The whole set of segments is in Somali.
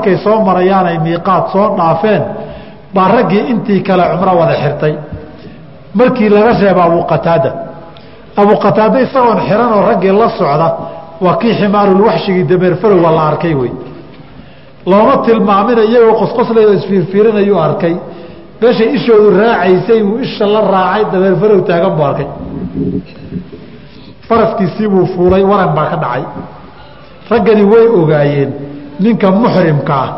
markay soo marayaan ay miiqaad soo dhaafeen baa raggii intii kale cumro wada xirtay. Markii laga reeba abu qataada abu qataada isagoon xiran oo raggii la socda waa kii ximaarulwaxshigii dameerfarowga la arkay wey looma tilmaamina iyagoo qosqosleyoo isfiirfiirinayuu arkay. Meeshay ishoodu raacaysay uu isha la raacay dameerfarow taagan buu arkay. Faraskiisii buu fuulay waran baa ka dhacay. Raggani way ogaayeen ninka muxrimka ah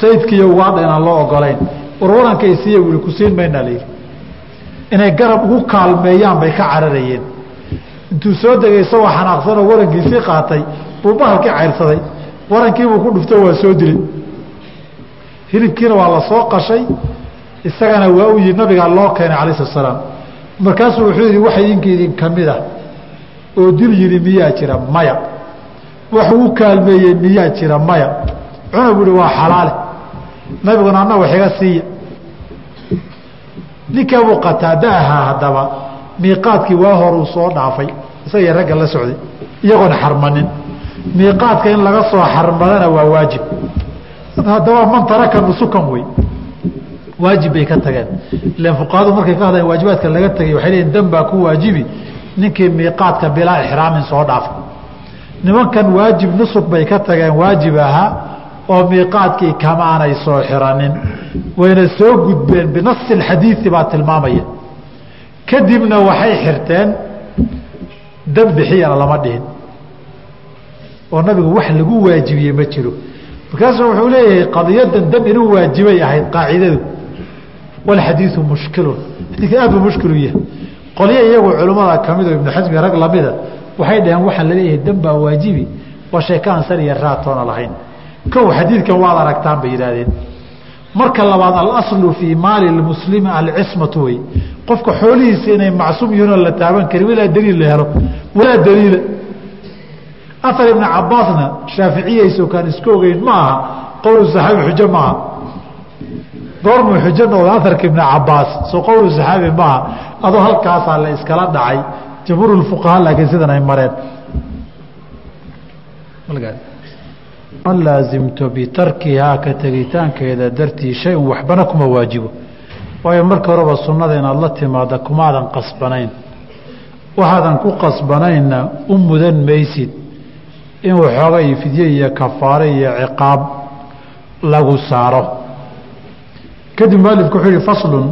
saydkiiyo ugaadha loo ogolayn war waranka isiiya wuli ku siin maynaa layidhi inay garab ugu kaalmeeyaan bay ka cararayeen. Intuu soo degay isagoo xanaaqsanoo warankiisii qaatay buu bahalkii cayrsaday warankiibuu ku dhufto waa soo dilay. Hilibkiina waa la soo qashay. Isagana waa u yii nabigaa loo keenay calayi slat salaam. Markaasuu wuxuu yidhi waxa idinka idin ka mid ah. Oo dil yidhi miyaa jira? Maya wax uu kaalmeeyey miyaa jira maya. Cuna buu ihi waa xalaale. Nabiguna anna wax iga siiya ninka abuu qataada ahaa haddaba miiqaadkii waa horuu soo dhaafay isagii ragga la socday iyagoon xarmanin. Miiqaadka in laga soo xarmadana waa waajib. Haddaba man taraka nusukan wey. Waajib bay ka tageen. Ilan fuqahadu markay ka hadlayan waajibaadka laga tegay waxay leeyiin dan baa ku waajibi. Ninkii miiqaadka bilaa ixraamin soo dhaafay nimankan waajib nusuk bay ka tageen waajib ahaa oo miiqaadkii kamaanay soo xiranin. Wayna soo gudbeen binasi xadiii baa tilmaamaya. Kadibna waxay xirteen dam bixiyana lama dhihin. Oo nabigu wax lagu waajibiyey ma jiro. Markaasuu wuxuu leeyahay qadiyadan dam inuu waajibay ahayd qaacidadu. Walxadiiu mushkilun. Xadiika aad buu mushkilu yahay. Qolyo iyagu culimmada ka mid oo ibnu xasmi rag lamida waxay dhaheen waxaa la leeyahay dam baa waajibi waa sheeko aan san iyo raatoona lahayn. Kow xadiidkan waad aragtaan bay yidhaahdeen. Marka labaad alaslu fii maali muslimi alcismatu wey qofka xoolihiisa inay macsuum yihiinoo la taaban karin ilaa daliil la helo walaa daliila aar ibna cabaasna shaaficiyayso kaan iska ogeyn ma aha qowlu saxaabi xujo maaha goormuu xujo noqda aarka ibna cabaas soo qowlu saxaabi maaha adoo halkaasaa la iskala dhacay jamhuur fuqahaa laakiin sidan ay mareen ma laasimto bitarkihaa ka tegitaankeeda dartii shay-un waxbana kuma waajibo. Waayo marka horeba sunnada inaad la timaada kumaadan qasbanayn. Waxaadan ku qasbanaynna u mudan maysid. In waxooga iyo fidye iyo kafaare iyo ciqaab lagu saaro. Kadib mualifku wuxuu yihi faslun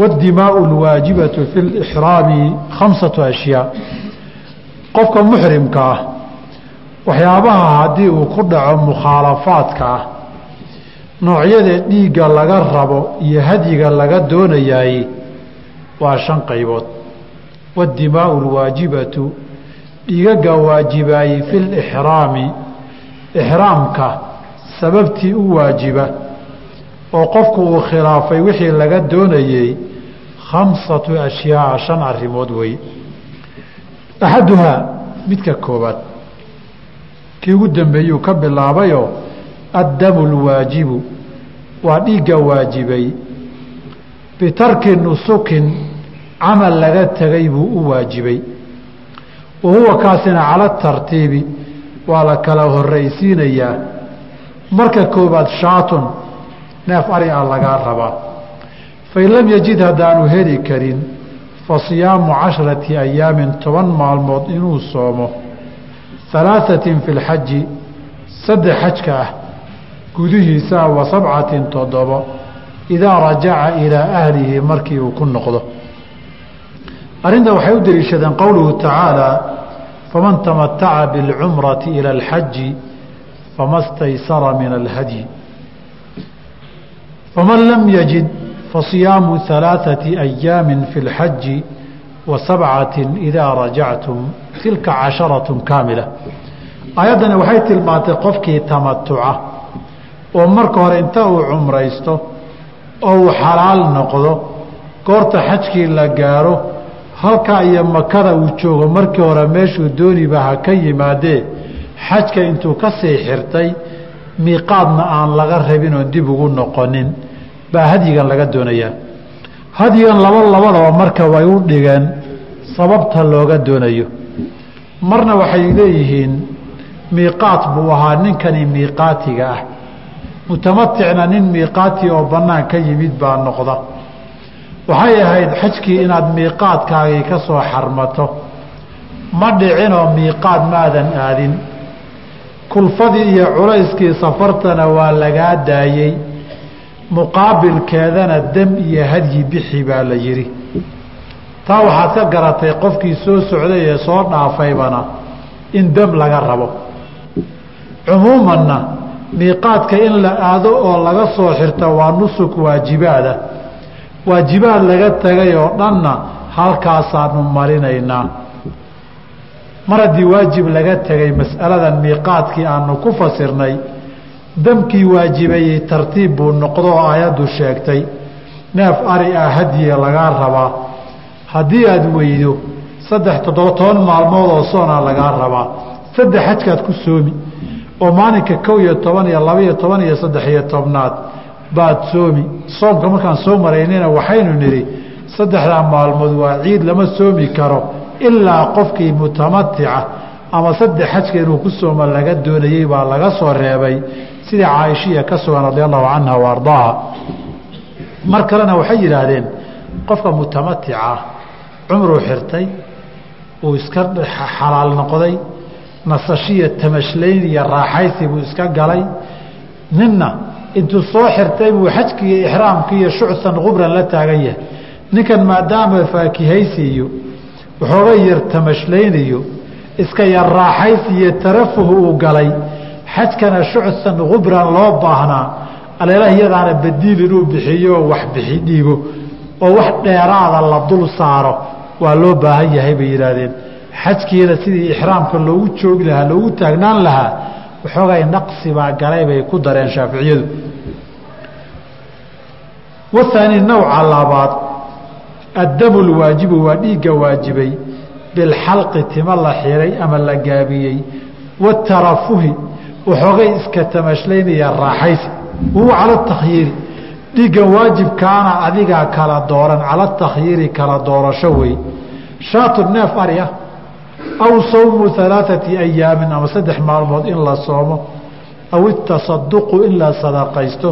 wاdimaau اlwaajibatu fi اlxraami khamsatu ashyaa qofka muxrimka ah waxyaabaha haddii uu ku dhaco mukhaalafaadka ah noocyada dhiigga laga rabo iyo hadyiga laga doonayaay waa shan qaybood wاdimaau اlwaajibatu dhiigaga waajibaayey fi lixraami ixraamka sababtii u waajiba oo qofku uu khilaafay wixii laga doonayey khamsatu ashyaaa shan arrimood wey axaduhaa midka koobaad kii ugu dambeeyuu ka bilaabayoo addamu lwaajibu waa dhiigga waajibay bitarki nusukin camal laga tegay buu u waajibay. Wa huwa kaasina cala tartiibi waa la kala horaysiinayaa marka koobaad shaatun neef ari a lagaa rabaa fain lam yajid haddaanu heli karin fa siyaamu casharati ayaamin toban maalmood inuu soomo halaaثatin fi lxaji saddex xajka ah gudihiisaa wa sabcatin toddobo idaa rajaca ilaa ahlihi markii uu ku noqdo arrinta waxay u deliishadeen qowluhu tacaala faman tamataca biاlcumrati ilى اlxaji fama staysara min alhadyi faman lam yajid fasiyaamu ثalaaثaةi أyaami fi اlxaji wa sabcati idaa rajactum tilka casharaة kaamila aayaddani waxay tilmaantay qofkii tamatuca oo marka hore inta uu cumraysto oo uu xalaal noqdo goorta xajkii la gaaro halkaa iyo makada uu joogo markii hore meeshuu dooniba ha ka yimaadee xajka intuu ka sii xirtay miiqaadna aan laga rabin oon dib ugu noqonin baa hadyigan laga doonayaa hadyigan laba labadaba marka way u dhigeen sababta looga doonayo. Marna waxay leeyihiin miiqaat buu ahaa ninkani miiqaatiga ah. Mutamaticna nin miiqaati oo bannaan ka yimid baa noqda. Waxay ahayd xajkii inaad miiqaadkaagii ka soo xarmato. Ma dhicinoo miiqaad maadan aadin. Kulfadii iyo culayskii safartana waa lagaa daayey muqaabilkeedana dam iyo hadyi bixi baa la yidhi. Taa waxaad ka garatay qofkii soo socday ee soo dhaafaybana in dam laga rabo. Cumuumanna miiqaadka in la aado oo laga soo xirta waa nusuk waajibaada waajibaad laga tegay oo dhanna halkaasaanu marinaynaa. Mar haddii waajib laga tegay mas'aladan miiqaadkii aanu ku fasirnay damkii waajibayey tartiib buu noqdo oo aayaddu sheegtay. Neef ari ah hadiye lagaa rabaa. Haddii aada weydo saddex toddoba toban maalmood oo soonaa lagaa rabaa. Saddex xajkaad ku soomi. Oo maalinka kow iyo toban iyo labaiyo toban iyo saddex iyo tobnaad baad soomi. Soomka markaan soo maraynayna waxaynu nidhi saddexdaa maalmood waa ciid lama soomi karo ilaa qofkii mutamatica ama saddex xajka inuu ku sooma laga doonayey baa laga soo reebay sidii caaishiya ka sugan radi allahu canha wa ardaaha mar kalena waxay yidhaahdeen qofka mutamatica ah cumruu xirtay uu iska xalaal noqday nasashiya tamashlayn iyo raaxaysi buu iska galay ninna intuu soo xirtay buu xajkiiyo ixraamkii iyo shucsan qubran la taagan yahay ninkan maadaama faakihaysi iyo waxooga yar tamashleyniyo iska yar raaxaysi iyo tarafuh uu galay xajkana shucsan qubran loo baahnaa aleelaha iyadaana badiil inuu bixiyo wax bixi dhiibo oo wax dheeraada la dul saaro waa loo baahan yahay bay yidhaahdeen. Xajkiina sidii ixraamka loogu joogi lahaa loogu taagnaan lahaa waxoogay naqsi baa galay bay ku dareen shaaficiyadu. Wahaani nawca labaad addamu lwaajibu waa dhiigga waajibay bilxalqi tima la xiray ama la gaabiyey watarafuhi waxoogay iska tamashlaynaya raaxaysi wahuwa cala takhyiiri dhiiggan waajibkaana adigaa kala dooran cala takhyiiri kala doorasho wey shaatu neef ari aw sawmu alaaثati ayaamin ama saddex maalmood in la soomo aw itasaduqu in la sadaqaysto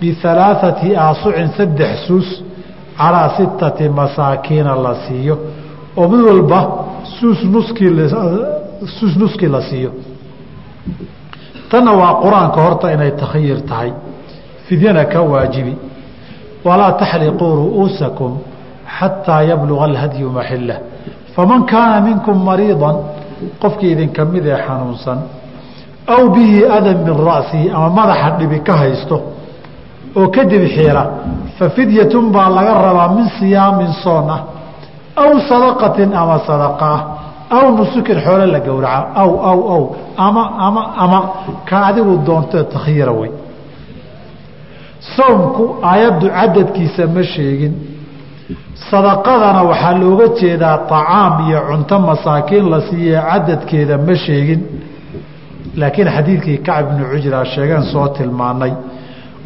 bialaaثati aasucin saddex suus calaa sittati masaakiina la siiyo oo mid walba suus nuskisuus nuskii la siiyo tanna waa qur'aanka horta inay takhyiir tahay. Fidyana ka waajibi. Walaa taxliquu ru'uusakum xataa yabluga alhadyu maxila faman kaana minkum mariida qofkii idinka mid ee xanuunsan aw bihi adan min ra'sihi ama madaxa dhibi ka haysto oo kadib xiira fa fidyatun baa laga rabaa min siyaamin soon ah aw sadaqatin ama sadaqa. ah aw nusukin xoole la gowraca aw aw aw ama ama ama ka adigu doontee takhyiira wey soomku aayaddu cadadkiisa ma sheegin. Sadaqadana waxaa looga jeedaa طacaam iyo cunto masaakiin la siiye cadadkeeda ma sheegin. Laakiin xadiidkii kacb ibnu cujra sheegeen soo tilmaanay.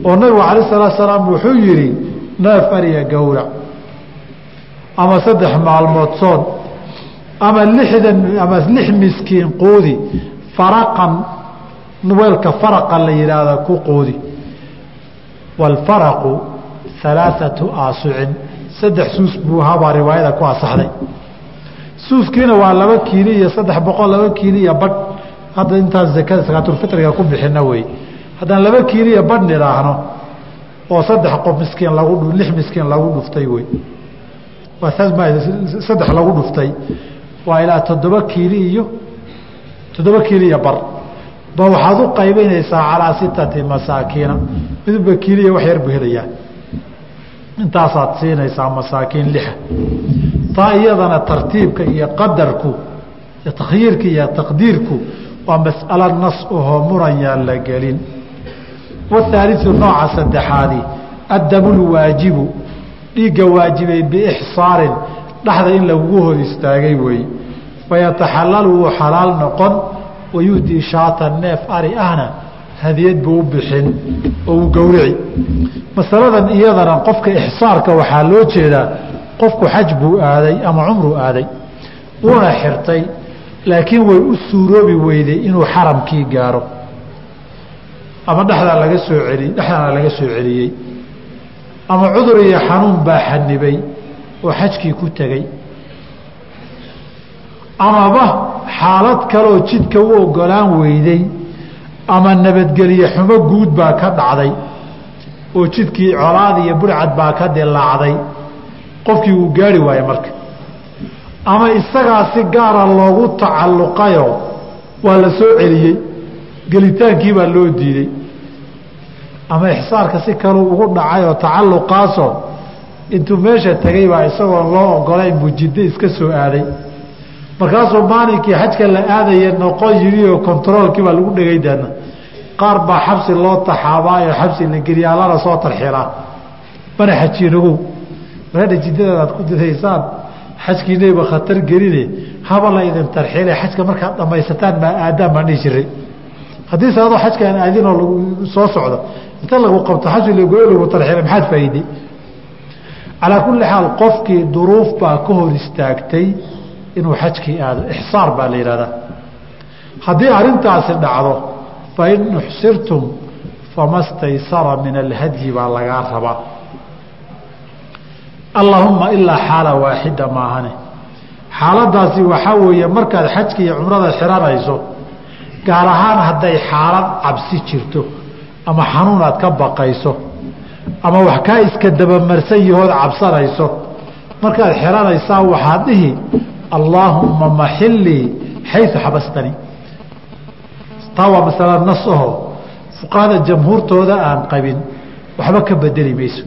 Oo nabigu alay salatu salaam wuxuu yihi neef ariya gowrac ama saddex maalmood soon ama lixdan ama lix miskiin quudi faraqan weelka faraqa la yidhaahda ku quudi wاlfaraqu alaaثatu aasucin saddex suus buu habaa riwaayada ku asaxday suuskiina waa laba kiili iyo saddex boqol laba kiili iyo badh hadda intaas zakada sakaatulfitriga ku bixina wey haddaan laba kiili iyo badh nidhaahno oo saddex qof miskiin lagu lix miskiin lagu dhuftay wey saddex lagu dhuftay waa ilaa toddoba kiili iyo toddoba kiili iyo bar. Ba waxaad u qaybanaysaa calaa sitati masaakiina. Midba kiiliya wax yar buu helayaa. Intaasaad siinaysaa masaakiin lixa. Taa iyadana tartiibka iyo qadarku takhyiirka iyo taqdiirku waa mas'alo nas ahoo muran yaan la gelin. Wathaaliu nooca saddexaadi addamulwaajibu dhiigga waajibay biixsaarin dhexda in lagugu hor istaagay weeye fayataxalalu wuu xalaal noqon wayuhdii shaatan neef ari ahna hadiyad buu u bixin oo uu gowrici masaladan iyadana qofka ixsaarka waxaa loo jeedaa qofku xaj buu aaday ama cumru aaday wuuna xirtay laakiin way u suuroobi weyday inuu xaramkii gaaro ama dhexdaa laga soo celi dhexdaana laga soo celiyey ama cudur iyo xanuun baa xanibay oo xajkii ku tegey amaba xaalad kaleoo jidka u ogolaan weyday ama nabadgelye xumo guud baa ka dhacday oo jidkii colaad iyo burcad baa ka dilaacday qofkii uu gaari waaye marka. Ama isagaa si gaara loogu tacalluqayo waa la soo celiyey gelitaankii baa loo diiday ama ixsaarka si kaluu ugu dhacay oo tacalluqaasoo intuu meesha tegay baa isagoon loo ogolayn buu jiddo iska soo aaday markaasuu maalinkii xajka la aadaya noqon yidhi oo kontaroolkii baa lagu dhegay daadna qaar baa xabsi loo taxaabaayo xabsi la geliyaa lana soo tarxiraa. Mana xajiinagow wareedha jiddadaad aad ku didaysaan xajkiinayba khatar geline haba la idin tarxile xajka markaad dhamaysataan maa aadaan baan dhihi jiray. Haddiise adoo xajka aan aadinoo lagu soo socdo inta lagu qabto xabsi lagoyo lagu tarxila maxaad faa'iide calaa kulli xaal qofkii duruuf baa ka hor istaagtay inuu xajkii aado. Ixsaar baa la yidhahdaa. Haddii arrintaasi dhacdo fain uxsirtum fama staysara min alhadyi baa lagaa rabaa. Allaahumma ilaa xaala waaxida maahane. Xaaladaasi waxaa weeye markaad xajka iyo cumrada xiranayso gaar ahaan hadday xaalad cabsi jirto ama xanuun ka baqayso ama wax kaa iska dabamarsan yahood cabsanayso markaad xiranaysaa waxaad dhihi allaahumma maxilii xayu xabastani taa waa masala nas aho fuqahada jamhuurtooda aan qabin waxba ka bedeli mayso.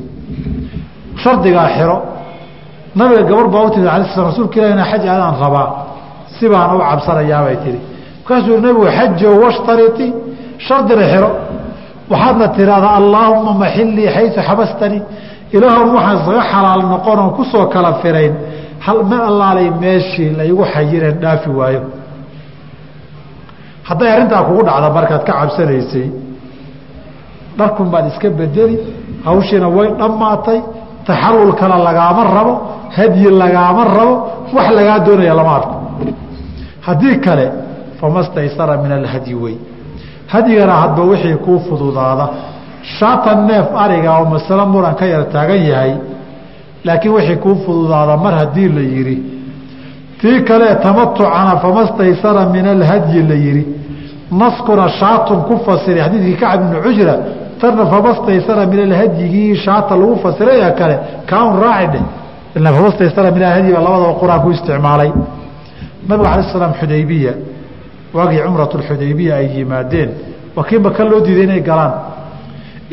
Shardigaa xiro nabiga gabar baa u timid ala sl rasuulka ilah inaa xaj aadaan rabaa si baan u cabsanayaabay tihi markaasuu yhi nabigu xajo washtariti shardina xiro. Waxaadna tiraahdaa allaahuma maxilii xayu xabastani ilaahon waxaan isaga xalaal noqon oon ku soo kala firayn hal ma allaalay meeshii laygu xayireen dhaafi waayo? Hadday arrintaa kugu dhacda markaad ka cabsanaysay dharkun baad iska bedeli hawshiina way dhammaatay taxallul kale lagaama rabo hadyi lagaama rabo wax lagaa doonaya lama arko. Haddii kale fama staysara min alhadyi wey hadyigana hadba wixii kuu fududaada. Shaatan neef ariga oo masalo muran ka yar taagan yahay laakiin wixii kuu fududaada mar haddii la yidhi. Tii kale tamatucana fama staysara min alhadyi la yidhi. Naskuna shaatun ku fasiray xadiidkii kacab ibni cujra tarna fama staysara min alhadyigii shaata lagu fasiray ee kale kaun raaci dheh fama staysara min alhadyi baa labadaba qur'aan ku isticmaalay. Nabiga alay slam xudaybiya waagii cumrat xudaybiya ay yimaadeen waa kii maka loo diiday inay galaan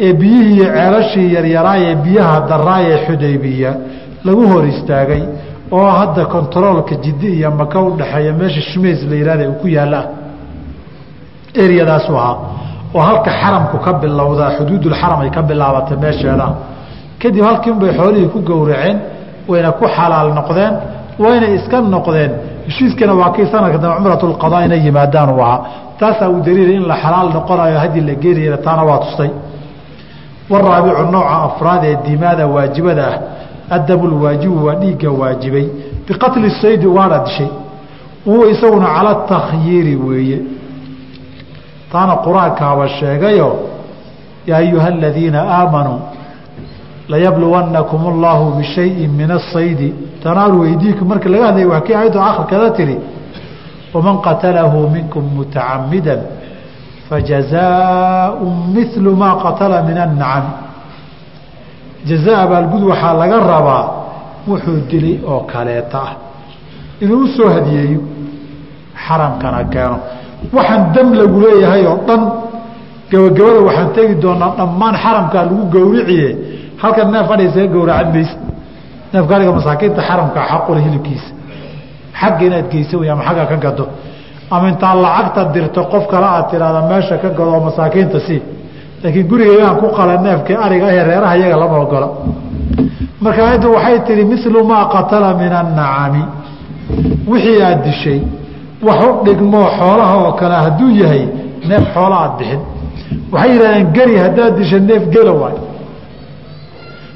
ee biyihii ceelashii yaryaraay ee biyaha daraayee xudaybiya lagu hor istaagay oo hadda kontaroolka jiddi iyo maka u dhexeeya meesha shumays la yihahda uu ku yaalla eryadaasu ahaa oo halka xaramku ka bilowdaa xuduudulxaram ay ka bilaabatay meesheeda. Kadib halkiinbay xoolihii ku gowraceen wayna ku xalaal noqdeen wayna iska noqdeen. Heshiiskana waa kii sanadka dambe cumratulqadaa inay yimaadaan uu ahaa. Taasaa uu daliilay in la xalaal noqonayo haddii la geenayana taana waa tustay waraabicu nooca afraad ee dimaada waajibada ah addamulwaajibu waa dhiigga waajibay biqatli saydi waana dishay wuu isaguna cala takhyiiri weeye taana qur'aankaaba sheegayo yaa ayuha aladiina aamanuu layabluwannakum allaahu bishayin min asaydi tanaalu weydiikum markii laga hadlaya waa kii ayaddu akhirkeeda tihi waman qatalahu minkum mutacamida fajazaau milu maa qatala min annacami jazaa abaalgud waxaa laga rabaa wuxuu dilay oo kaleeta ah inuu u soo hadiyeeyo xaramkana keeno waxaan dam lagu leeyahay oo dhan gabagabada waxaan tegi doonaa dhammaan xaramkaa lagu gowriciye halkan neef adhi isaga gowracan mayse neefka adhiga masaakiinta xaramka xaqule hilibkiisa xagga inaad geysa wey ama xagga ka gado ama intaad lacagta dirto qof kale aad tidhaahda meesha ka gado masaakiinta sii. Laakiin gurigaygaan ku qala neefkii ariga ee reeraha iyaga lama ogola. Marka ayaddu waxay tihi milu maa qatala min annacami wixii aad dishay wax u dhigmoo xoolaha oo kale hadduu yahay neef xoola aad bixin. Waxay yidhahdeen geri haddaad disha neef gela waay.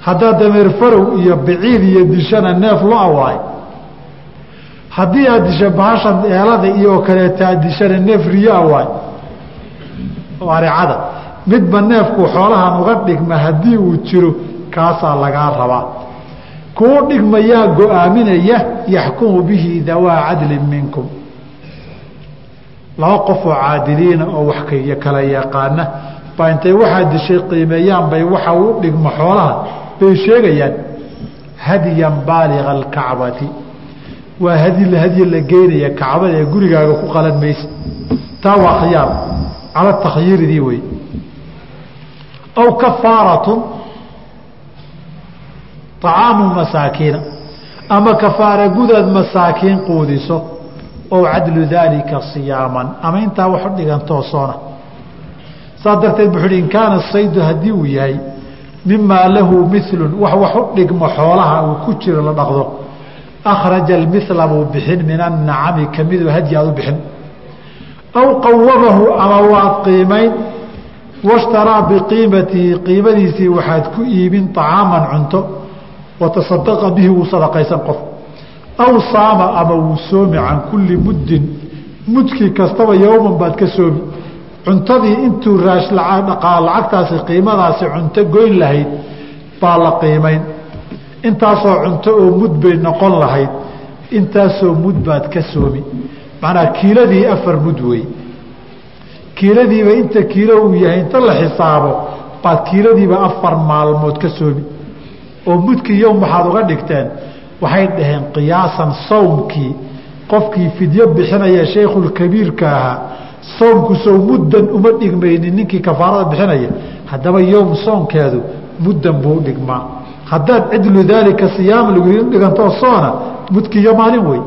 Haddaad dameer farow iyo biciid iyo dishana neef lo'a waay haddii aad disha bahashan eelada iyo kaleeta aad dishana neef riyaa waay. Oo aricada midba neefku xoolahan uga dhigma haddii uu jiro kaasaa lagaa rabaa. Kuu dhigmayaa go'aaminaya yaxkumu bihi dawaa cadlin minkum. Laba qof oo caadiliina oo wax kala yaqaana baa intay waxaa dishay qiimeeyaan bay waxa u dhigma xoolaha bay sheegayaan hadyan baaliga alkacbati waa hadi hadyi la geynaya kacbada ee gurigaaga ku qalan maysa. Taa waa khiyaar. Cala takhyiiridii wey aw kafaaratun. Acaamu masaakiina ama kafaara gudaad masaakiin quudiso. Ow cadlu daalika siyaaman. Ama intaa wax u dhigan toosoona. Saas darteed buxu uhi in kaana saydu haddii uu yahay mimaa lahu milun wax wax dhigmo xoolaha uu ku jiro la dhaqdo akhraja almila buu bixin min annacami kamidu hadyi aad u bixin aw qawamahu ama waad qiimayn washtaraa biqiimatihi qiimadiisii waxaad ku iibin طacaaman cunto watasadaqa bihi wuu sadaqaysan qof aw saama ama wuu soomi can kulli muddin mudkii kastaba yowman baad ka soomi cuntadii intuu raash lacagtaasi qiimadaasi cunto goyn lahayd baa la qiimayn intaasoo cunto oo mud bay noqon lahayd intaasoo mud baad ka soomi. Macnaa kiiladii afar mud wey. Kiiladiiba inta kiilo uu yahay inta la xisaabo baad kiiladiiba afar maalmood ka soomi. Oo mudkii yowm waxaad uga dhigteen waxay dhaheen qiyaasan sawmkii. Qofkii fidyo bixinaya shaykhulkabiirka ahaa soomku sow muddan uma dhigmaynin ninkii kafaarada bixinaya. Haddaba yowm soonkeedu muddan buu dhigmaa haddaad cidlu daalika siyaam dhigantoo soona mudkiiyo maalin wey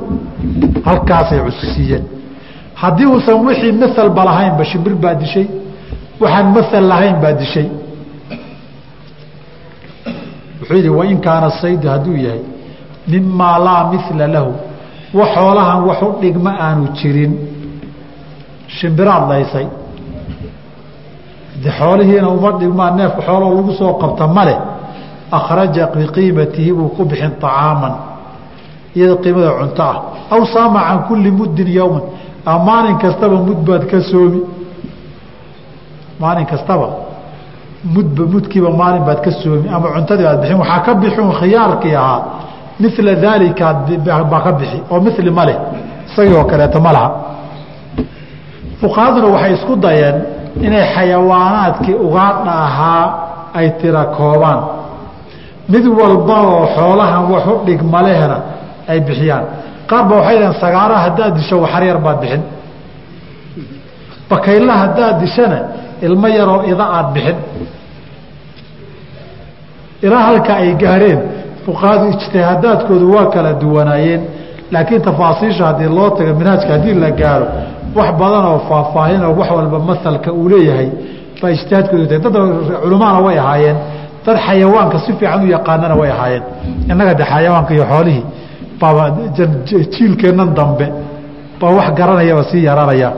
halkaasay cusisiiyeen haddii uusan wixii masalba lahaynba shimbir baa dishay. Waxaan masal lahayn baa dishay. Wuxuu yidhi wain kaana saydu hadduu yahay mimaa laa mila lahu wax xoolahan wax u dhigma aanu jirin. Shimbiraad laysay de xoolihiina uma dhigmaa neefka xooloo lagu soo qabta male akhraja biqiimatihi buu ku bixin طacaaman iyada qiimada cunto ah aw saama can kulli muddin yowman maalin kastaba mud baad ka soomi maalin kastaba mudba mudkiiba maalin baad ka soomi ama cuntadii baad bixin waxaa ka bixin khiyaarkii ahaa mila daalika baa ka bixi oo mili ma leh isagii oo kaleeto ma laha fuqahaduna waxay isku dayeen inay xayawaanaadkii ugaadha ahaa ay tira koobaan mid walba oo xoolahan wax u dhigmalehna ay bixiyaan. Qaar ba waxay dhaheen sagaara haddaad disho waxar yar baad bixin. Bakayla haddaad dishana ilmo yaroo ida aad bixin. Ilaa halka ay gaareen fuqahadu ijtihaadaadkoodu waa kala duwanaayeen. Laakiin tafaasiisha haddii loo tago minhaajka haddii la gaaro wax badan oo faahfaahin oo wax walba masalka uu leeyahay baa ijtihaadkoodu tahay dad culamaana way ahaayeen dad xayawaanka si fiican u yaqaanana way ahaayeen. Innaga de xayawaanka iyo xoolihii baaba jiilkeennan dambe baa wax garanayaba sii yaraanaya.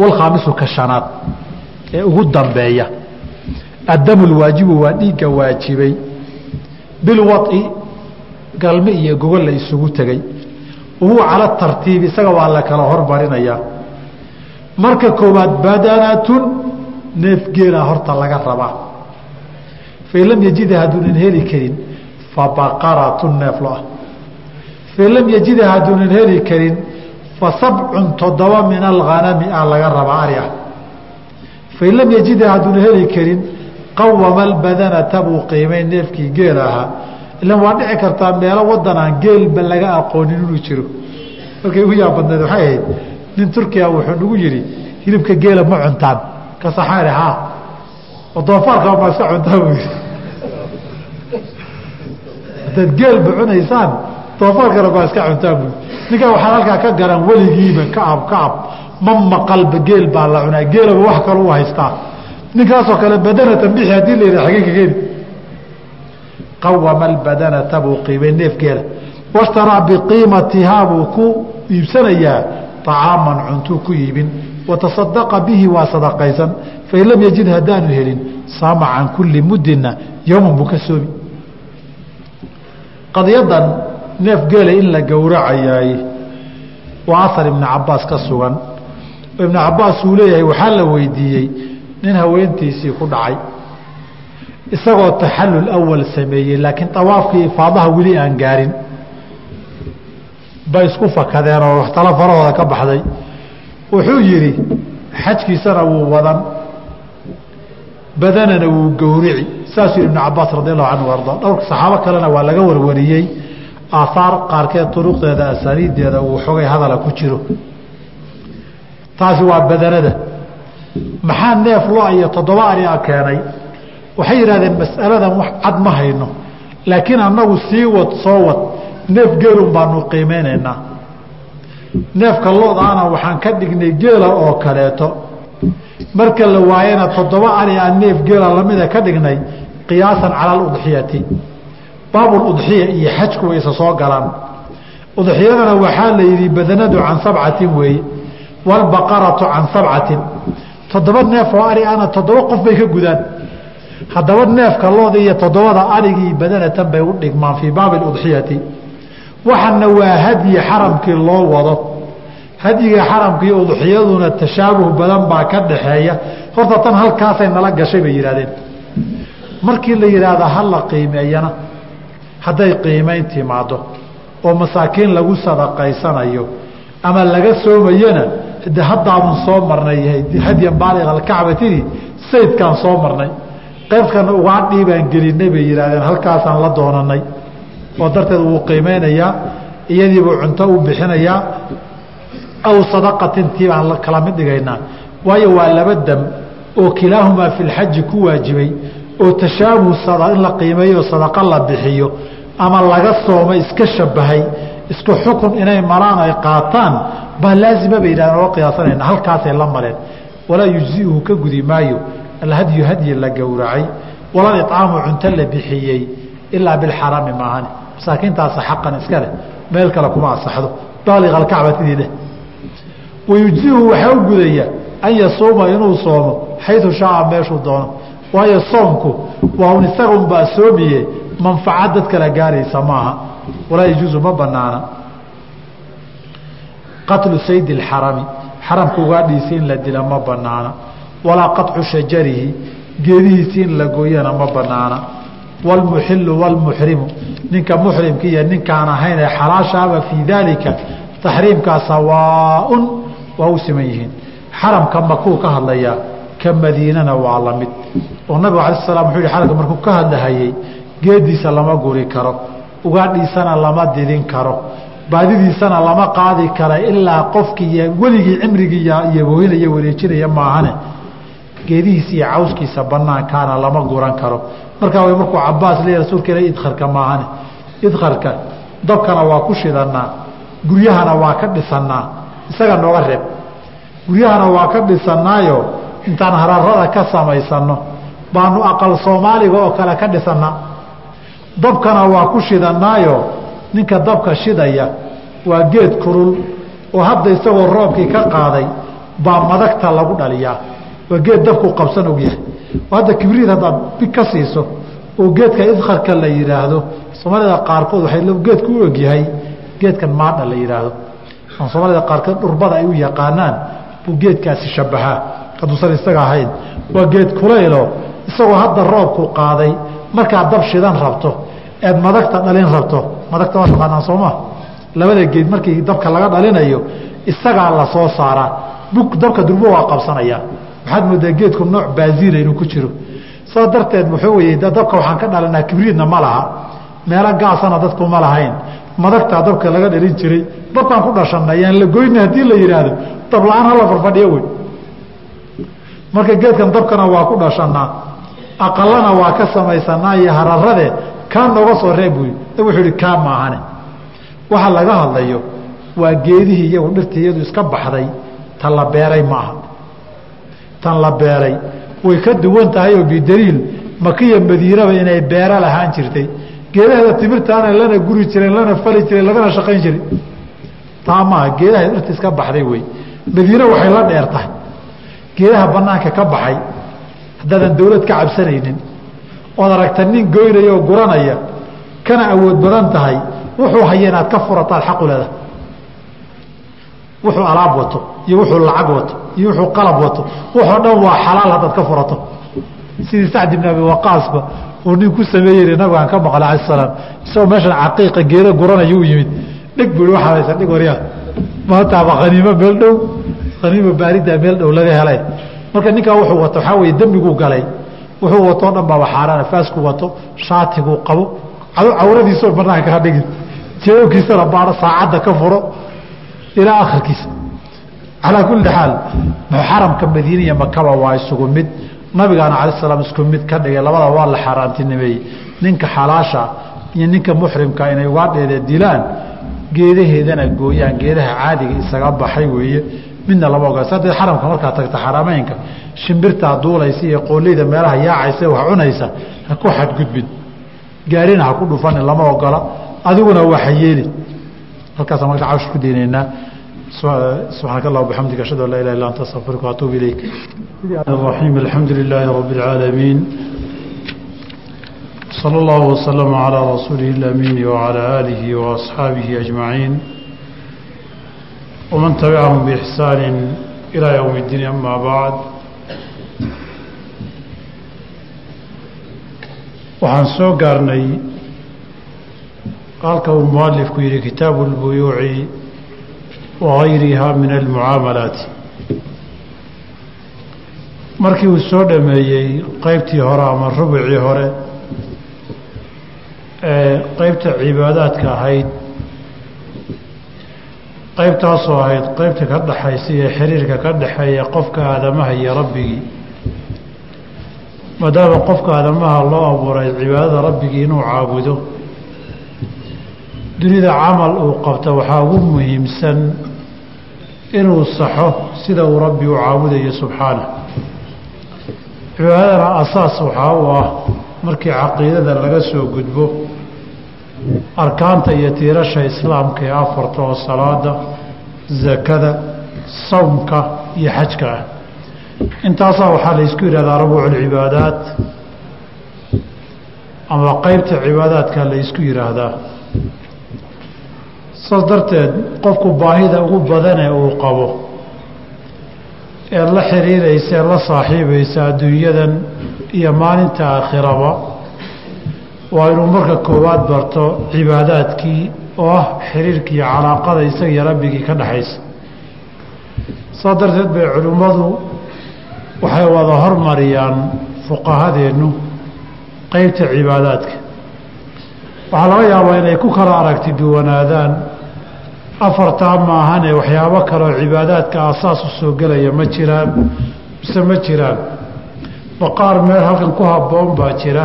Walkhaamisu ka shanaad ee ugu dambeeya. Addamu lwaajibu waa dhiigga waajibay. Bilwaci galme iyo gogol la isugu tegey wahuwa cala tartiib isaga waa la kala hormarinayaa marka koowaad badanatun neef geela horta laga rabaa fain lam yajida hadduunan heli karin fa baqaratun neef lo ah. Fain lam yajida hadduunan heli karin fa sabcun toddoba min alghanami ah laga rabaa ari ah fain lam yajida hadduunan heli karin qawama albadanata buu qiimay neefkii geel ahaa ilan waa dhici kartaa meelo wadan aan geelba laga aqoonin inuu jiro. Markay ugu yaab badneed waxay ahayd nin turkiya wuxuu nagu yidhi hilibka geela ma cuntaan. Kasaxaari haa oo doofaarka ma iska cuntaa buu yidhi. Haddaad geelba cunaysaan doofaarkana baa iska cuntaa yidhi. Ninkaa waxaan halkaa ka garan weligiiba kacab kacab ma maqalba geel baa la cunaa geelaba wax kale u haystaa. Ninkaasoo kale badanatan bixi haddii la yidhaha xagee ka keeni qawama albadanata buu qiimay neefgeela washtaraa biqiimatihaa buu ku iibsanayaa طacaaman cuntuu ku iibin watasadaqa bihi waa sadaqaysan fain lam yajid haddaanu helin saama can kulli muddina yowman buu ka soomi qadiyadan neef geela in la gowracayaay waa ahar ibni cabaas ka sugan ibnu cabaas uu leeyahay waxaa la weydiiyey nin haweentiisii ku dhacay isagoo taxallul awal sameeyey laakiin awaafkii ifaadaha weli aan gaarin bay isku fakadeen oo talo farahooda ka baxday wuxuu yidhi xajkiisana wuu wadan badanana wuu gowrici. Saasuu ibnu cabaas radi allahu canhu arda dhowrka saxaabo kalena waa laga warwariyey. Aahaar qaarkeed turuqdeeda asaaniiddeeda uu xogay hadala ku jiro. Taasi waa badanada. Maxaa neef lo iyo toddoba ari keenay? Waxay yidhahdeen mas'aladan wax cad ma hayno laakiin annagu sii wad soo wad. Neef geelun baanu qiimeynaynaa neefka loodaana waxaan ka dhignay geela oo kaleeto. Marka la waayana toddoba ari aan neef geela lamida ka dhignay qiyaasan cala aludxiyati baabuludxiya iyo xajku way isa soo galaan. Udxiyadana waxaa la yidhi badanadu can sabcatin weeye waalbaqaratu can sabcatin. Toddoba neef oo ari ana toddoba qof bay ka gudaan. Haddaba neefka looda iyo toddobada arigii badanatan bay u dhigmaan fii baabi udxiyati waxana waa hadyi xaramkii loo wado. Hadyiga xaramkii udxiyaduna tashaabuh badan baa ka dhaxeeya. Horta tan halkaasay nala gashay bay yidhahdeen markii la yidhaahda ha la qiimeeyana hadday qiimayn timaado oo masaakiin lagu sadaqaysanayo ama laga soomayana de haddaaban soo marnay hadyan baaliq alkacbatini sayidkaan soo marnay. Qaybkana ugaadhii baan gelinay bay yidhahdeen halkaasaan la doonanay oo darteed wuu qiimeynayaa iyadiibuu cunto u bixinayaa aw sadaqatintii baan kala mid dhigaynaa waayo waa laba dam oo kilaahumaa fi lxaji ku waajibay oo tashaabuh in la qiimeeyo sadaqa la bixiyo ama laga sooma iska shabahay isku xukun inay maraan ay qaataan baa laazima bay yidhahdeen oga qiyaasanayna halkaasay la mareen. Walaa yujziuhu ka gudi maayo alhadyu hadyi la gowracay walal icaamu cunto la bixiyey ilaa bilxaraami maahane masaakiintaasa xaqan iska leh meel kale kuma asaxdo baaliqa alkacbatidii leh. Wayujzihu waxaa u gudaya an yasuuma inuu soomo xayu shaaa meeshuu doono. Waayo soomku waa un isaga unbaa soomiye manfaca dad kala gaaraysa maaha. Walaa yajuusu ma banaana qatlu sayd اxarami xaramka ugaadhiisi in la dila ma banaana walaa qaطcu shajarihi geedihiisi in la gooyana ma banaana wاlmuxilu wاlmuxrimu ninka muxrimka iyo ninkaan ahayn ee xalaashaaba fii daalika taxriimkaa sawaaun waa u siman yihiin xaramka makuu ka hadlayaa ka madiinana waa la mid oo nabigu ala slam wuxuu yihi xaramka markuu ka hadlahayey geediisa lama guri karo ugaadhiisana lama didin karo baadidiisana lama qaadi kara ilaa qofkii weligii cimrigii iyobohinaya wareejinaya maahane geedihiisa iyo cawskiisa banaankaana lama guran karo. Markaa way markuu cabaas leeya rasuulka ila idkarka maahane. Idkarka dabkana waa ku shidanaa guryahana waa ka dhisanaa isaga nooga reeb. Guryahana waa ka dhisanaayo intaan hararada ka samaysano baanu aqal soomaaliga oo kale ka dhisanaa dabkana waa ku shidanaayo ninka dabka shidaya waa geed kurul oo hadda isagoo roobkii ka qaaday baa madagta lagu dhaliyaa waa geed dabku qabsan ogyahay hadda kibriid haddaad big ka siiso oo geedka idkarka la yidhaahdo soomaalida qaarkood waay geedku u ogyahay geedkan maadha la yidhaahdo soomaalida qaarkood dhurbada ay u yaqaanaan buu geedkaasi shabahaa hadduusan isaga ahayn waa geed kulaylo isagoo hadda roobku qaaday. Markaad dab shidan rabto eed madagta dhalin rabto. Madagta waa taqaanaan sooma labada geed markii dabka laga dhalinayo isagaa la soo saaraa dabka durbo waa qabsanaya waxaad moodaa geedku nooc baazina inuu ku jiro. Saas darteed wuxuu weye dabka waxaan ka dhalinaa kibriidna ma laha. Meelo gaasana dadku ma lahayn. Madagtaa dabka laga dhalin jiray. Dabkaan ku dhashanna yaan la goyna haddii la yidhaahdo dab la'aan hala farfadhiyo wey. Marka geedkan dabkana waa ku dhashanaa. Aqalana waa ka samaysanaa iyo hararade kaa nooga soo reeb buy wuxuu ihi kaa maahane waxa laga hadlayo waa geedihii iyagu dhirtii iyadu iska baxday. La beeray maaha tan la beeray. Way ka duwan tahay oo bidaliil makiya madiinaba inay beero lahaan jirtay. Geedaheeda timirtaana lana guri jiray lana fali jiray lagana shaqayn jiray. Taa maaha geedaha dhirta iska baxday wey madiine waxay la dheer tahay. Geedaha banaanka ka baxay haddaadan dawlad ka cabsanaynin ood aragta nin goynaya oo guranaya kana awood badan tahay wuxuu haya inaad ka furataad xaqu leedahay wuxuu alaab wato iyo wuxuu lacag wato iyo wuxuu qalab wato wuxoo dhan waa xalaal haddaad ka furato. Sidii sacd ibn abi waqaasba uu nin ku sameeyey nabigaan ka maqla ala salaam. Isagoo meeshan caqiiqa geeda guranaya u yimid. Dhig bui waxaa haysa dhig waryaa maantaaba haniimo meel dhow haniimo baarida meel dhow laga helay. Marka ninkaa wuxuu wato waxaa weye dembiguu galay. Wuxuu watoo dhan baaba xaaraana faasku wato shaatiguu qabo. Cawradiisoo banaanka ha dhigin. Jeebabkiisana baadho saacadda ka furo ilaa akhirkiisa. Calaa kulli xaal xaramka madiina iyo makaba waa isugu mid nabigaana cala salaam isku mid ka dhigay labada waa la xaaraantinimeeyey. Ninka xalaasha iyo ninka muxrimka inay ugaadheeda dilaan geedaheedana gooyaan geedaha caadiga isaga baxay weeye midna lama ogola sadee xaramka markaa tagta xarameynka shimbirtaa duulaysa iyo qooleyda meelaha yaacaysa wax cunaysa ha ku xadgudbin. Gaarina ha ku dhufanin lama ogola adiguna waxa yeeli halkaasaan marka cawsh ku deynaynaa subxaanaka allah bxamdika ashhadu an laa ilah illa anta astaqfiruka waatuub ilayk الرحيم الحمد لله رب العالمين صلى الله وسلم على رسوله الأمين وعلى آله وأصحابه أجمعين ومن تبعهم بإحسان إلى يوم الدين أما بعد waxaan soo gaarnay halka uu mualifku yihi kitaabu اlbuyuuci wagayriha min almucaamalaati markii uu soo dhameeyey qeybtii hore ama rubucii hore ee qeybta cibaadaadka ahayd qeybtaasoo ahayd qeybta ka dhaxaysa iyo xiriirka ka dhaxeeya qofka aadamaha iyo rabbigii maadaama qofka aadamaha loo abuuray cibaadada rabbigii inuu caabudo dunida camal uu qabto waxaa ugu muhiimsan inuu saxo sida uu rabbi u caabudayo subxaanah cibaadadana asaas waxaa u ah markii caqiidada laga soo gudbo arkaanta iyo tiirasha islaamka ee afarta oo salaada zakada sawmka iyo xajka ah. Intaasaa waxaa la isku yidhahdaa rabuucu lcibaadaat ama qeybta cibaadaadka la isku yidhaahdaa saas darteed qofku baahida ugu badane uu qabo ee la xiriiraysa ee la saaxiibaysa adduunyadan iyo maalinta aakhiraba waa inuu marka koowaad barto cibaadaadkii oo ah xiriirkii calaaqada isaga iyo rabbigii ka dhexaysa saas darteed bay culimmadu waxay wada hormariyaan fuqahadeennu qeybta cibaadaadka. Waxaa laga yaabaa inay ku kala aragti duwanaadaan afartaa maahane waxyaabo kaleoo cibaadaadka asaas u soo gelaya ma jiraan mise ma jiraan? Ma qaar meel halkan ku habboon baa jira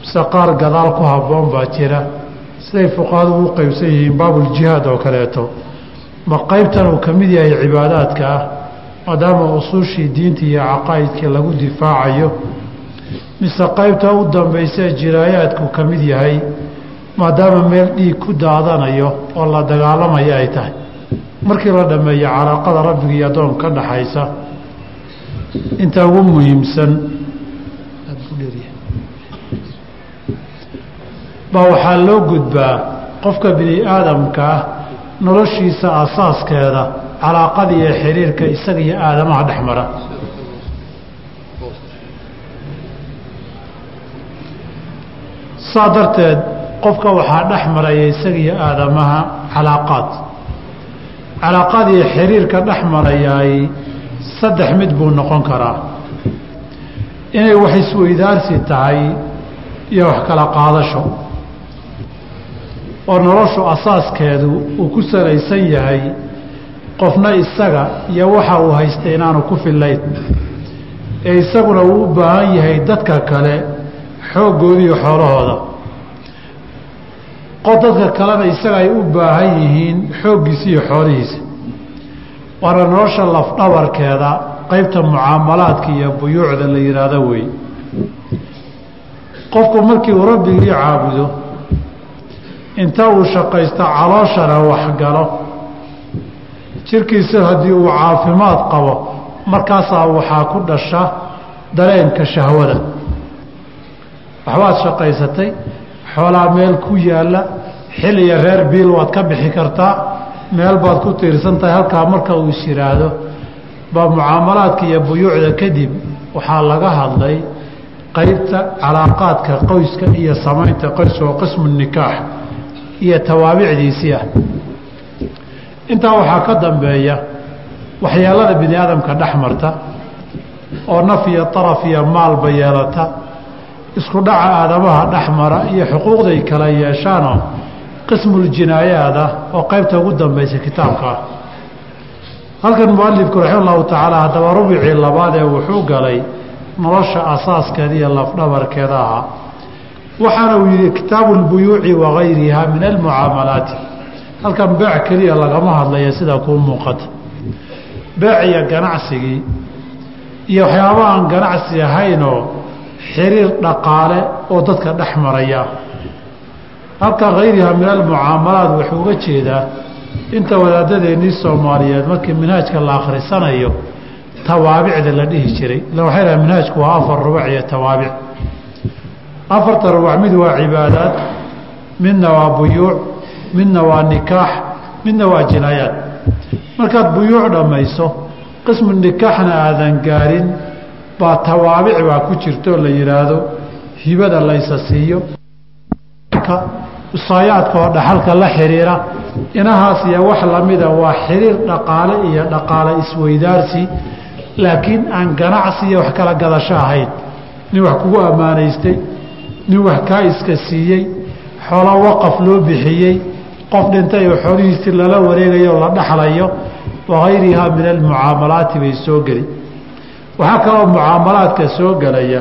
mise qaar gadaal ku habboon baa jira? Siday fuqahadu ugu qeybsan yihiin baabuljihaad oo kaleeto. Ma qeybtan uu ka mid yahay cibaadaadka ah maadaama usuushii diinta iyo caqaa'idkii lagu difaacayo mise qaybta u dambaysa jiraayaadku ka mid yahay maadaama meel dhiig ku daadanayo oo la dagaalamayo ay tahay. Markii la dhammeeyo calaaqada rabbiga iyo addoon ka dhaxaysa inta ugu muhiimsan baa waxaa loo gudbaa qofka bini aadamka ah noloshiisa asaaskeeda calaaqada iyo xiriirka isaga iyo aadamaha dhex mara. Saa darteed qofka waxaa dhex maraya isaga iyo aadamaha calaaqaad. Calaaqaad iyo xiriirka dhex marayaay saddex mid buu noqon karaa. Inay wax isweydaarsi tahay iyo wax kala qaadasho. Oo noloshu asaaskeedu uu ku salaysan yahay qofna isaga iyo waxa uu haystay inaanu ku fillayn. Ee isaguna uu u baahan yahay dadka kale xooggoodi iyo xoolahooda qo dadka kalena isaga ay u baahan yihiin xooggiisa iyo xoolihiisa. Waana nolosha lafdhabarkeeda qeybta mucaamalaadka iyo buyuucda la yidhaahdo wey qofku markii uu rabbigii caabudo inta uu shaqaysto calooshana waxgalo. Jirkiisa haddii uu caafimaad qabo markaasaa waxaa ku dhasha dareenka shahwada. Waxbaad shaqaysatay xoolaa meel ku yaalla xilliya reer biil waad ka bixi kartaa meel baad ku tiirsan tahay halkaa marka uu is yidhaahdo baa mucaamalaadka iyo buyuucda kadib waxaa laga hadlay qaybta calaaqaadka qoyska iyo samaynta qoyska oo qismu nikaax iyo tawaabicdiisii ah. Intaa waxaa ka dambeeya waxyeelada bini aadamka dhex marta oo naf iyo daraf iyo maalba yeelata isku dhaca aadamaha dhex mara iyo xuquuqday kala yeeshaanoo qismuljinaayaad ah oo qaybta ugu dambaysa kitaabka. Halkan mualifku raxima allahu tacaala haddaba rubicii labaad ee wuxuu galay nolosha asaaskeeda iyo lafdhabarkeeda ahaa waxaana uu yidhi kitaabu lbuyuuci wagayriha min almucaamalaati. Halkan beec keliya lagama hadlaya sidaa kuu muuqata. Beec iyo ganacsigii iyo waxyaaba aan ganacsi ahaynoo xiriir dhaqaale oo dadka dhex maraya. Halka hayriha min almucaamalaat wuxuu uga jeedaa inta wadaadadeennii soomaaliyeed markii minhaajka la akhrisanayo tawaabicda la dhihi jiray. Ila waxay dhaha minhaajku waa afar rubac iyo tawaabic. Afarta rubac mid waa cibaadaad midna waa buyuuc midna waa nikaax midna waa jinaayaad markaad buyuuc dhammayso qismu nikaaxna aadan gaarin baa tawaabic baa ku jirto la yidhaahdo hibada laysa siiyo. Usaayaadka oo dhaxalka la xiriira inahaas iyo wax lamida waa xiriir dhaqaale iyo dhaqaale isweydaarsi. Laakiin aan ganacsi iyo wax kala gadasho ahayn nin wax kugu ammaanaystay nin wax kaa iska siiyey xoolo waqaf loo bixiyey qof dhintay oo xoolihiisii lala wareegayo o la dhaxlayo wagayrihaa min almucaamalaati bay soo geli waxaa kaloo mucaamalaadka soo gelaya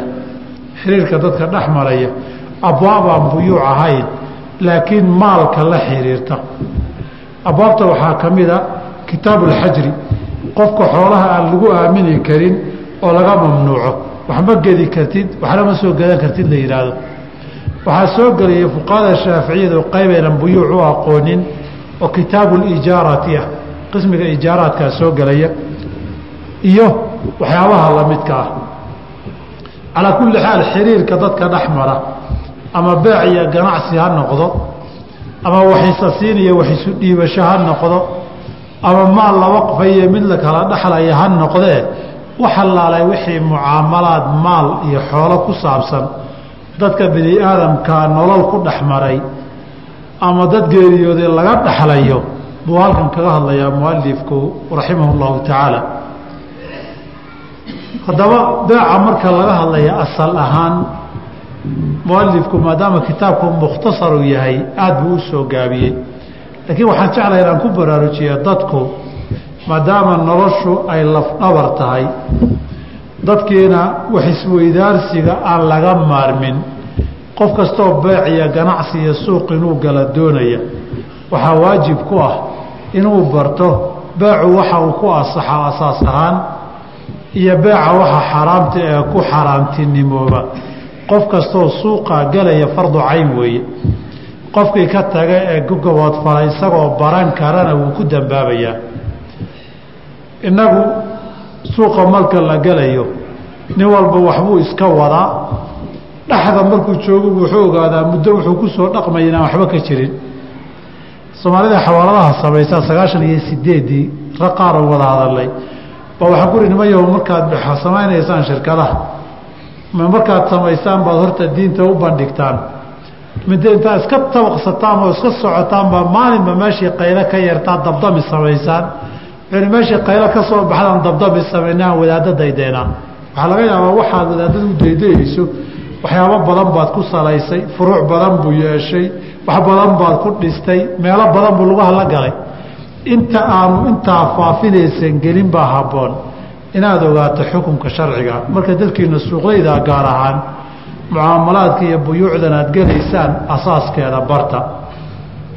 xiriirka dadka dhex maraya abwaab aan buyuuc ahayn laakiin maalka la xiriirta. Abwaabta waxaa ka mid a kitaabu alxajri qofka xoolaha aan lagu aamini karin oo laga mamnuuco. Wax ma gedi kartid waxna ma soo gadan kartid la yidhaahdo waxaa soo gelaya fuqahada shaaficiyadu qaybaynan buyuuc u aqoonin oo kitaabu lijaarati ah qismiga ijaaraadkaa soo gelaya iyo waxyaabaha lamidka ah. Calaa kulli xaal xiriirka dadka dhex mara ama beec iyo ganacsi ha noqdo ama waxisasiin iyo waxisu dhiibasho ha noqdo ama maal la waqfayo mid la kala dhexlaya ha noqdee wax allaalay wixii mucaamalaad maal iyo xoolo ku saabsan dadka bini aadamkaa nolol ku dhex maray ama dad geeriyooday laga dhexlayo buu halkan kaga hadlayaa mualifku raximah llahu tacaala haddaba beeca marka laga hadlaya asal ahaan mualifku maadaama kitaabku mukhtasaru yahay aada buu u soo gaabiyey. Laakiin waxaan jeclahay inaan ku baraarujiyo dadku maadaama noloshu ay lafdhabar tahay. Dadkiina wax isweydaarsiga aan laga maarmin. Qof kastoo beec iyo ganacsi iyo suuq inuu gala doonaya waxaa waajib ku ah inuu barto beecu waxa uu ku asaxa asaas ahaan iyo beeca waxa xaaraamta ee ku xaaraamtinimooba qof kastoo suuqaa galaya fardu cayn weeye. Qofkii ka taga ee gugabood falay isagoo baran karana wuu ku dambaabayaa innagu suuqa marka la galayo nin walba waxbuu iska wadaa. Dhexda markuu joogo wuxuu ogaadaa muddo wuxuu ku soo dhaqmaya inaan waxba ka jirin. Soomaalida xawaaladaha samaysaa sagaashan iyo sideeddii raqaara wada hadalay ba waxaan kuri nimayaho markaad samaynaysaan shirkadaha. Ma markaad samaysaan baad horta diinta u bandhigtaan. Mid intaa iska tabaqsataan oo iska socotaanba maalinba meeshii qaylo ka yartaa dabdami samaysaan. N meeshii qaylo ka soo baxdaan dabdami samaynaan wadaadda daydeenaa waxaa laga yaabaa waxaad wadaadada u daydayayso waxyaabo badan baad ku salaysay furuuc badan buu yeeshay wax badan baad ku dhistay meelo badan buu lagu hala galay inta aanu intaa faafinaysan gelin baa habboon. Inaad ogaato xukunka sharciga. Marka dadkiina suuqlayda gaar ahaan mucaamalaadka iyo buyuucdan aad gelaysaan asaaskeeda barta.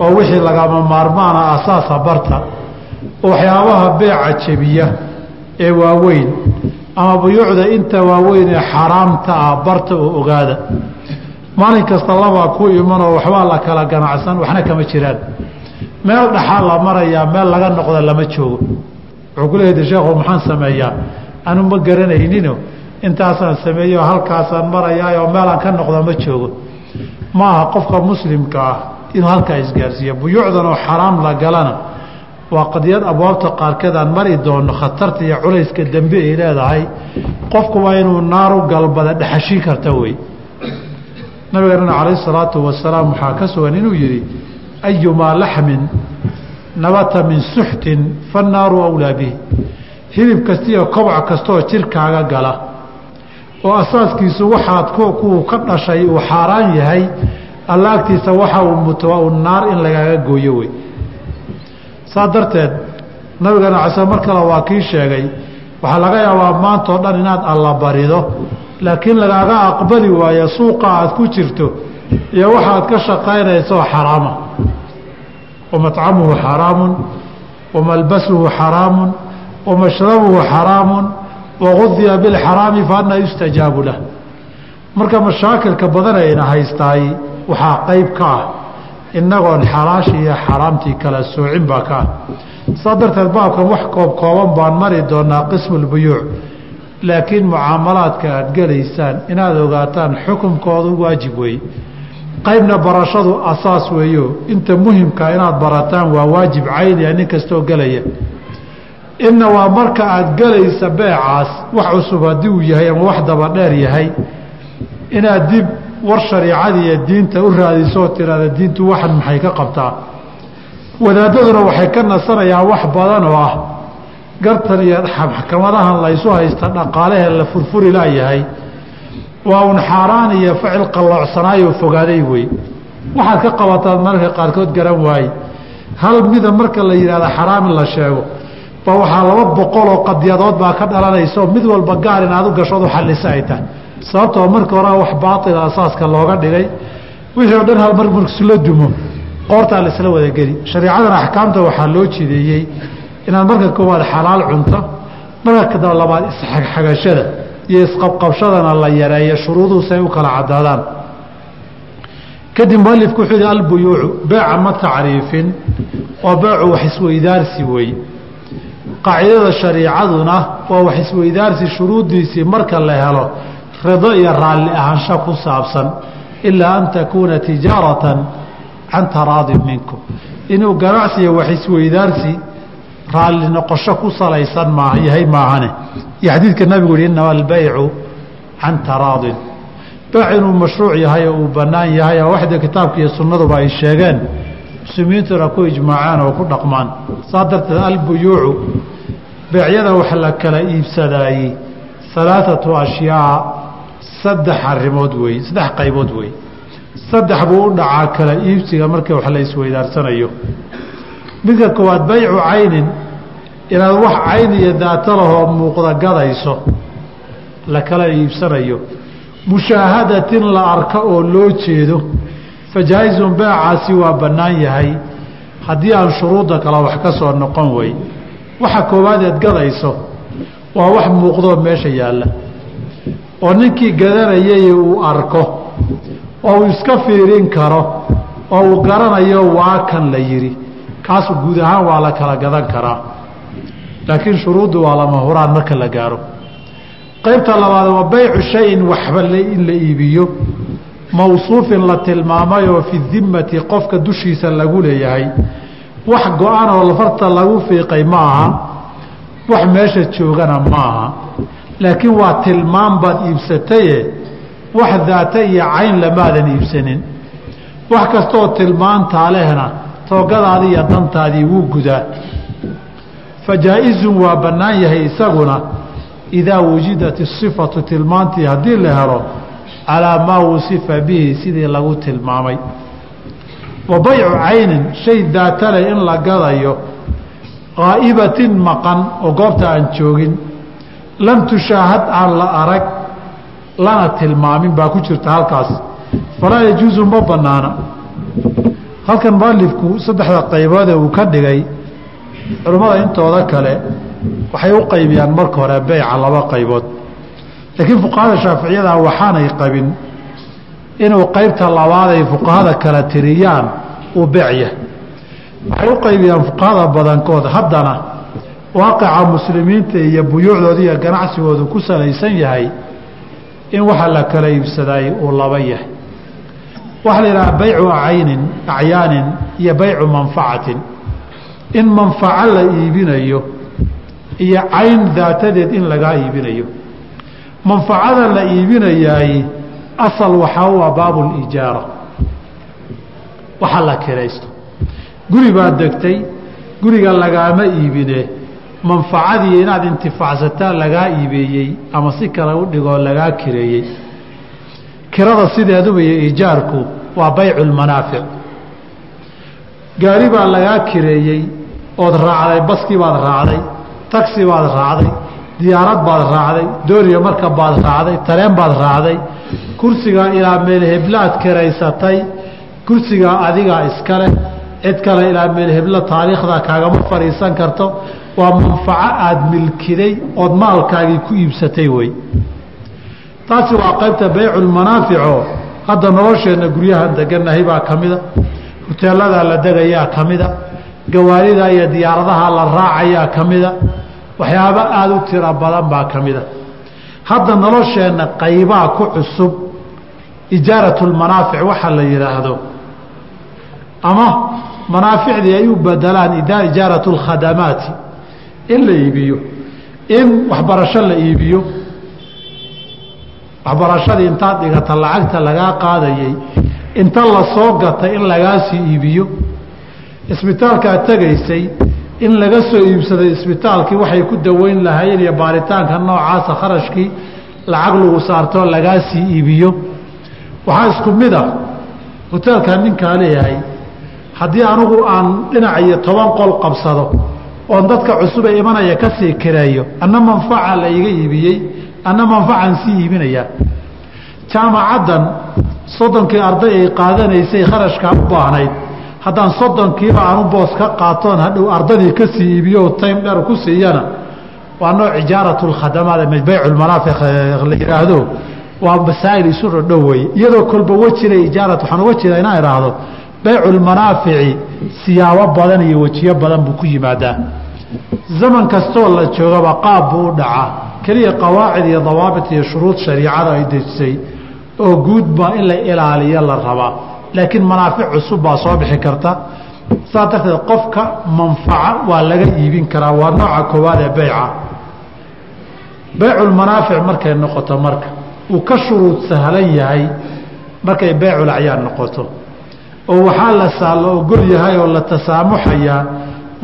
Oo wixii lagama maarmaana asaasa barta. Oo waxyaabaha beeca jebiya ee waaweyn ama buyuucda inta waaweyn ee xaaraamta ah barta oo ogaada. Maalin kasta labaa ku imanoo waxbaa la kala ganacsan waxna kama jiraan meel dhaxaa la marayaa meel laga noqda lama joogo. Wuxuu ku leeyahay sheekhu maxaan sameeyaa? Anu ma garanaynino intaasaan sameeyo halkaasaan marayaayoo meelaan ka noqda ma joogo. Ma qofka muslimka ah inuu halkaa isgaarsiiyo. Buyuucdan oo xaraam la galana waa qadiyad abwaabta qaarkeed aan mari doono khatarta iyo culayska dembe ay leedahay. Qofku waa inuu naaru galbada dhexashin karta wey. Nabigeenana calayh isalaatu wasalaam waxaa ka sugan inuu yidhi ayumaa laxmin nabata min suxtin fannaaru awlaa bihi hilib kastiiyo kobca kastaoo jirkaaga gala oo asaaskiisu waxaad kuu ka dhashay uu xaaraan yahay alla agtiisa waxa uu muto waa u naar in lagaaga gooyo wey saa darteed nabigeena case mar kale waa kii sheegay waxaa laga yaabaa maantao dhan inaad alla barido laakiin lagaaga aqbali waayo suuqa aad ku jirto iyo waxaad ka shaqaynaysooo xaraama malbasuhu xaraamun wa mashrabuhu xaraamun wagudiya bilxaraami fa anaa yustajaabu lah marka mashaakilka badanayna haystaay waxaa qayb ka ah inagoon xalaashii iyo xaraamtii kala soocin baa ka ah saa darteed baabkan wax koob kooban baan mari doonaa qismu lbuyuuc laakiin mucaamalaadka aad gelaysaan inaad ogaataan xukunkoodu waajib weeye qaybna barashadu asaas weeyo. Inta muhimka inaad barataan waa waajib cayniya nin kastoo gelaya inna waa marka aad gelaysa beecaas wax cusub haddii uu yahay ama wax dabadheer yahay inaad dib war shariicadii iyo diinta u raadiso oo tiraada diintu waxan maxay ka qabtaa? Wadaadaduna waxay ka nasanayaan wax badan oo ah gartan iyo maxkamadahan laysu haysta dhaqaalehee la furfuri laayahay waa un xaaraan iyo ficil qalloocsanaayo fogaaday wey waxaad ka qabataad mararka qaarkood garan waaye hal mida marka la yidhahda xaraam in la sheego ba waxaa laba boqoloo qadiyadood baa ka dhalanaysa oo mid walba gaar in aad u gashood u ay tahay. Sababtoo marka horea wax baatila asaaska looga dhigay wixii o dhan hal mar marksla dumo qoortaa laisla wadageli shareecadan axkaamta waxaa loo jideeyey inaad marka koowaad xalaal cunto marka labaad isxagxagashada iyo isqabqabshadana la yareeyo shuruuduhu say u kala cadaadaan kadib mualifku wuxuu yihi albuyuucu beeca ma tacriifin oo beecu wax isweydaarsi wey qaacidada shariicaduna waa wax isweydaarsi shuruuddiisii marka la helo rido iyo raalli ahaansho ku saabsan. Ilaa an takuuna tijaaratan can taraadin minkum. Inuu ganacsiya wax isweydaarsi raalli noqosho ku salaysan ma yahay maahane iyo xadiidka nabigu yihi inama albaycu can taraadin beyc inuu mashruuc yahay oo uu bannaan yahay waxda kitaabka iyo sunnaduba ay sheegeen muslimiintuna ku ijmaacaan oo ku dhaqmaan. Saa darteed albuyuucu beecyada wax la kala iibsadaayey alaaatu ashyaa saddex arimood wey saddex qaybood wey. Saddex buu u dhacaa kala iibsiga markii wax la isweydaarsanayo midka koowaad baycu caynin inaad wax cayn iyo daato lahoo muuqda gadayso la kala iibsanayo. Mushaahadatin la arka oo loo jeedo fajaa-izun beecaasi waa bannaan yahay. Haddii aan shuruudda kale wax ka soo noqon wey waxa koowaad eed gadayso waa wax muuqdoo meesha yaalla. Oo ninkii gadanayay uu arko oo uu iska fiirin karo oo uu garanayo waa kan la yidhi kaasu guud ahaan waa la kala gadan karaa laakiin shuruuddu waa lama huraan marka la gaaro. Qaybta labaad waa baycu shayin waxba in la iibiyo mawsuufin la tilmaamay oo fi dimmati qofka dushiisa lagu leeyahay. Wax go-an oo lafarta lagu fiiqay ma aha wax meesha joogana ma aha. Laakiin waa tilmaam baad iibsataye wax daata iyo cayn lamaadan iibsanin. Wax kastooo tilmaantaa lehna toogadaadii iyo dantaadii wuu gudaa fa jaa-izun waa bannaan yahay isaguna idaa wujidat isifatu tilmaantii haddii la helo calaa maa wusifa bihi sidii lagu tilmaamay. Wa baycu caynin shay daatale in la gadayo qaa'ibatin maqan oo goobta aan joogin. Lam tushaahad aan la arag lana tilmaamin baa ku jirta halkaas. Falaa yajuusu ma bannaana. Halkan mualifku saddexda qayboodee uu ka dhigay culimmada intooda kale waxay u qaybiyaan marka hore beyca laba qaybood. Laakiin fuqahada shaaficiyada waxaanay qabin inuu qaybta labaad ay fuqahada kala tiriyaan uu beecya waxay u qaybiyaan fuqahada badankood haddana waaqica muslimiinta iyo buyuucdooda iyo ganacsigoodu ku salaysan yahay in waxa la kala iibsadaay uu laba yahay. Waxaa la yidhaha baycu caynin acyaanin iyo baycu manfacatin in manfaco la iibinayo iyo cayn daatadeed in lagaa iibinayo. Manfacada la iibinayaay asal waxaa u ah baabulijaara waxa la kiraysto guri baad degtay guriga lagaama iibine manfacadii inaad intifaacsataa lagaa iibeeyey ama si kale u dhigoo lagaa kireeyey. Kirada sideeduba iyo ijaarku waa baycu lmanaafic gaari baa lagaa kireeyey ood raacday baskii baad raacday tagsi baad raacday diyaarad baad raacday dooriya markab baad raacday tareen baad raacday kursigaa ilaa meel heblaad kiraysatay kursigaa adigaa iskale cid kale ilaa meel heblo taariikhda kaagama fadhiisan karto waa manfaco aada milkiday ood maalkaagii ku iibsatay wey taasi waa qaybta bayculmanaafico hadda nolosheenna guryahan deganahay baa ka mida huteeladaa la degayaa ka mida gawaarida iyo diyaaradaha la raacayaa ka mida waxyaabo aada u tiro badan baa ka mida hadda nolosheenna qaybaa ku cusub ijaaratulmanaafic waxa la yidhaahdo ama manaaficdii ay u bedelaan ijaaratu in la iibiyo in waxbarasho la iibiyo. Waxbarashadii intaad dhigata lacagta lagaa qaadayay inta la soo gatay in lagaasii iibiyo isbitaalkaad tegaysay in laga soo iibsaday isbitaalkii waxay ku daweyn lahaayeen iyo baaritaanka noocaasa kharashkii lacag lagu saartoo lagaasii iibiyo. Waxaa isku mid ah hoteelkaa ninkaa leeyahay haddii anigu aan dhinac iyo toban qol qabsado oon dadka cusub ee imanaya ka sii kireeyo anna manfaca la iga iibiyey anna manfacan sii iibinayaa jaamacaddan soddonkii arday ay qaadanaysay kharashkaa u baahnayd haddaan soddonkiiba aanu boos ka qaatoon hadhow ardadii ka sii iibiyo time dher ku siiyana waa nooc ijaaratu lkhadamaat baycu lmanaafiq la yidhaahdo waa masaa'il isu dhodhow weye iyadoo kolba wejila ijaarat waxaan uga jeeda inaan idhaahdo baycu lmanaafici siyaabo badan iyo wejiyo badan buu ku yimaadaa. Zaman kastoo la joogaba qaab buu u dhacaa. Keliya qawaacid iyo dawaabit iyo shuruud shariicada ay dejisay oo guudba in la ilaaliyo la rabaa laakiin manaafic cusub baa soo bixi karta. Saas darteed qofka manfaco waa laga iibin karaa waa nooca koowaad ee beyca beyculmanaafic markay noqoto marka uu ka shuruud sahlan yahay markay beyculacyaan noqoto. Oo waxaa la saalla ogol yahay oo la tasaamuxayaa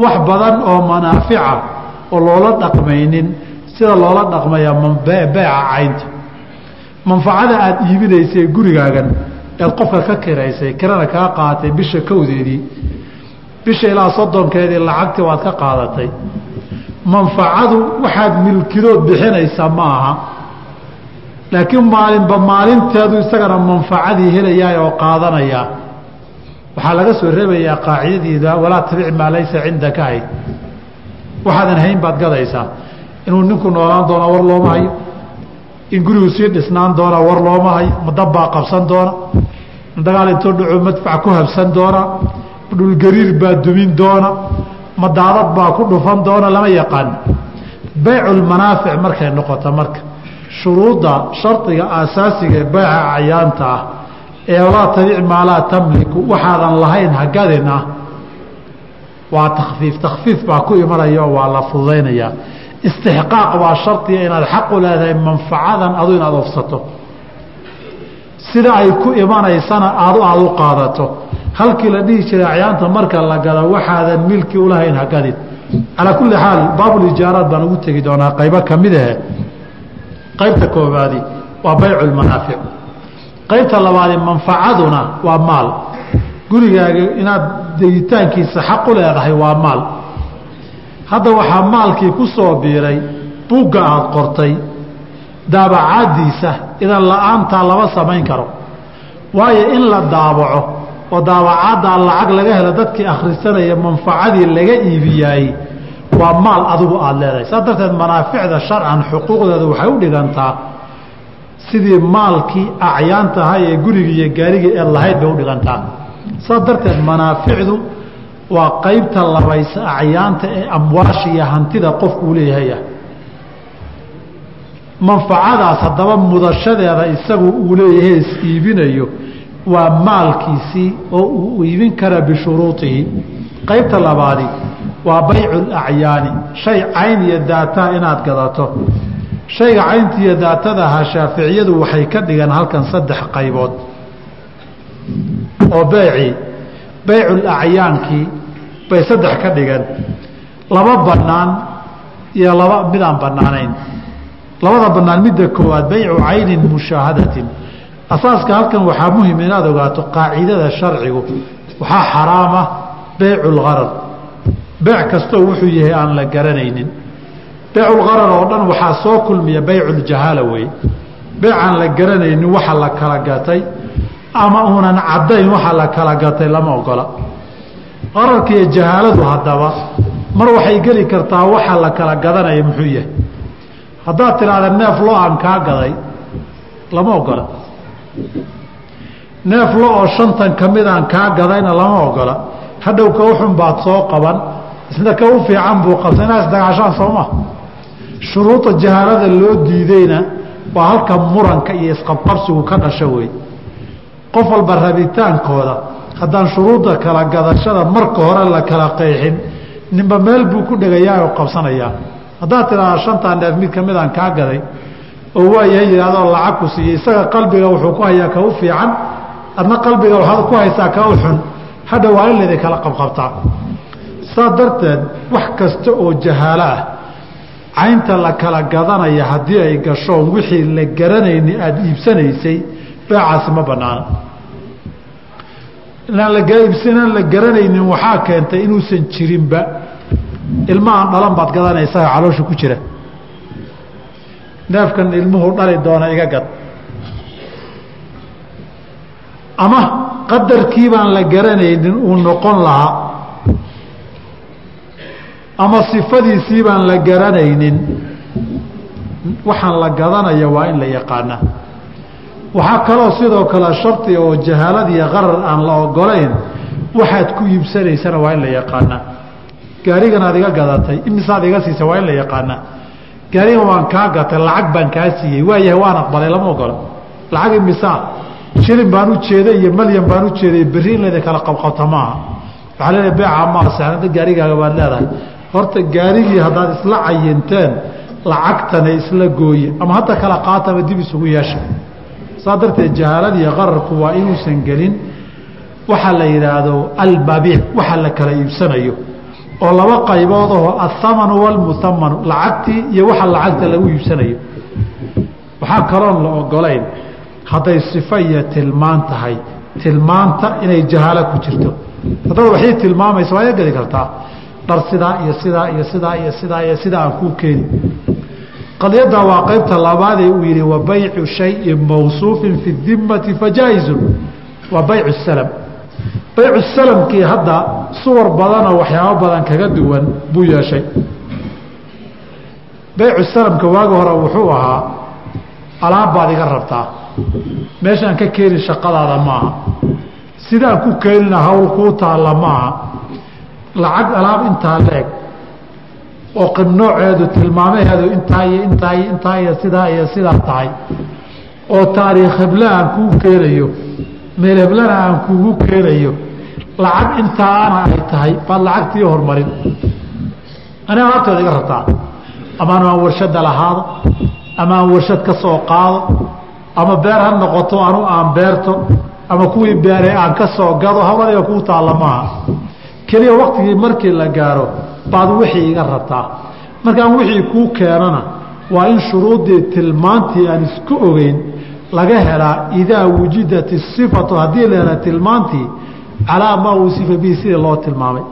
wax badan oo manaafica oo loola dhaqmaynin sida loola dhaqmaya beeca caynta. Manfacada aada iibinaysay gurigaagan eed qofka ka kiraysay kirana kaa qaadatay bisha kowdeedii bisha ilaa soddonkeedii lacagtii waad ka qaadatay. Manfacadu waxaad milkidood bixinaysaa ma aha. Laakiin maalinba maalinteedu isagana manfacadii helayaa oo qaadanayaa waxaa laga soo reebayaa qaacidadiida walaa tabic maa laysa cindaka ahayd waxaadan hayn baad gadaysaa. Inuu ninku noolaan doona war looma hayo in gurigu sii dhisnaan doona war looma hayo madabbaa qabsan doona. Dagaal intoo dhaco madfac ku habsan doona. Dhulgariir baa dumin doona. Madaadad baa ku dhufan doona lama yaqaan. Bayculmanaafic markay noqoto marka. Shuruudda shardiga aasaasiga ee bayca cayaanta ah ee walaa tabic maa laa tamliku waxaadan lahayn hagadin ah. Waa takfiif takfiif baa ku imanaya oo waa la fududaynayaa istixqaaq waa shardiga inaad xaq u leedahay manfacadan adu inaad ofsato sida ay ku imanaysana aadu aada u qaadato halkii la dhihi jiray acyaanta marka la gado waxaadan milki ulahayn hagadin calaa kulli xaal baabulijaaraad baan ugu tegi doonaa qaybo ka mid ahe qaybta koobaadi waa baycu lmanaafic qaybta labaadi manfacaduna waa maal gurigaaga inaad degitaankiisa xaq u leedahay waa maal hadda waxaa maalkii ku soo biiray buugga aada qortay daabacaadiisa idan la'aantaa lama samayn karo. Waayo in la daabaco oo daabacaaddaa lacag laga helo dadkii akhrisanaya manfacadii laga iibiyaay waa maal adigu aada leedahay. Saas darteed manaaficda sharcan xuquuqdeeda waxay u dhigantaa sidii maalkii acyaantaha ee gurigii iyo gaarigii eed lahayd bay u dhigantaa. Saas darteed manaaficdu waa qaybta labaysa acyaanta ee amwaasha iyo hantida qofku uu leeyahayah manfacadaas haddaba mudashadeeda isagu uu leeyahay is iibinayo waa maalkiisii oo uu iibin kara bishuruuihi qaybta labaadi waa baycu lacyaani shay cayn iyo daataa inaad gadato. Shayga caynta iyo daatada ahaa shaaficiyadu waxay ka dhigan halkan saddex qaybood. Oo beecii beyculacyaankii bay saddex ka dhigeen. Laba bannaan iyo laba midaan bannaanayn. Labada bannaan midda koowaad beycu caynin mushaahadatin. Asaaska halkan waxaa muhiim inaad ogaato qaacidada sharcigu. Waxaa xaraama beycu lgarar beec kastoo wuxuu yahay aan la garanaynin. Beyculgarar oo dhan waxaa soo kulmiya beyculjahaala weeye beec aan la garanaynin waxa la kala gatay ama uunan caddayn waxa la kala gatay lama ogola qararka iyo jahaaladu haddaba mar waxay geli kartaa waxa la kala gadanaya muxuu yahay. Haddaad tidhaahda neef lo aan kaa gaday lama ogola. Neef lo oo shantan ka midaan kaa gadayna lama ogola. Hadhow ka uxun baad soo qaban isna ka u fiican buu qabsa inaa isdagaashaan sooma shuruuda jahaalada loo diideyna waa halka muranka iyo isqabqabsigu ka dhasho wey qof walba rabitaankooda haddaan shuruudda kala gadashada marka hore la kala qeexin ninba meel buu ku dhegayaa oo qabsanayaa haddaad tidhaahdaa shantaa neef mid ka midaan kaa gaday oo waayahay yidhahdoo lacag ku siiyey isaga qalbiga wuxuu ku hayaa ka u fiican adna qalbiga waxaad ku haysaa ka u xun hadha waa in laydin kala qabqabtaa saa darteed wax kasta oo jahaalo ah caynta la kala gadanaya haddii ay gashoon wixii la garanayni aada iibsanaysay beecaasi ma banaana inaan la garanaynin waxaa keentay inuusan jirinba. Ilma aan dhalan baad gadanaysaga caloosha ku jira. Neefkan ilmuhu dhali doona iga gad. Ama qadarkii baan la garanaynin uu noqon lahaa. Ama sifadiisii baan la garanaynin. Waxaan la gadanaya waa in la yaqaanaa waxaa kaloo sidoo kale shardi oo jahaalad iyo qarar aan la ogolayn waxaad ku iibsanaysana waa in la yaqaanaa gaarigan aad iga gadatay imisaad iga siisa waa in la yaqaanaa gaarigan waan kaa gatay lacag baan kaa siiyey waayahay waan aqbalay lama ogola. Lacag imisaa shilin baan u jeeday iyo malyan baan u jeeday berri in kala qabqabta maaha. Waxaa leedahay beeca maa sahnada gaarigaaga baad leedahay. Horta gaarigii haddaad isla cayinteen lacagtana isla gooye ama hadda kala qaataba dib isugu yeesha saa darteed jahaaladiiyo qararku waa inuusan gelin. Waxaa la yidhaahdo almabiic waxa la kala iibsanayo oo laba qaybood aho athamanu walmuhamanu lacagtii iyo waxa lacagta lagu iibsanayo. Waxaa kaloon la ogolayn hadday sifo iyo tilmaan tahay tilmaanta inay jahaalo ku jirto. Haddaad waxii tilmaamaysa waa geli kartaa. Dhar sidaa iyo sidaa iyo sidaa iyo sidaa iyo sidaa aan kuu keeni qadiyaddaa waa qaybta labaadee uu yihi wa baycu shayin mawsuufin fi dimati fajaa-izun. Waa baycu salam. Baycu salamkii hadda suwar badanoo waxyaabo badan kaga duwan buu yeeshay. Baycu salamka waagi hore wuxuu ahaa alaab baad iga rabtaa. Meeshaan ka keeni shaqadaada maaha sidaan ku keenina hawl kuu taalla maaha lacag alaab intaa leeg oo qib nooceedu tilmaamaheedu intaa iyo intaa iyo intaa iyo sidaa iyo sidaa tahay. oo taariikh hebla aan kuu keenayo meel heblana aan kuugu keenayo lacag intaana ay tahay baad lacagtii hormarin. Ani alaabteeda iga rabtaa? Amaan aan warshada lahaado ama aan warshad ka soo qaado ama beer ha noqoto anu aan beerto ama kuwii beeray aan ka soo gado hawadiga kuu taalla maaha. Keliya waktigii markii la gaaro baad wixii iga rabtaa. Markaan wixii kuu keenana waa in shuruuddii tilmaantii aan isku ogeyn laga helaa idaa wujidat isifatu haddii la hela tilmaantii calaa maa usifa bihi sidii loo tilmaamay.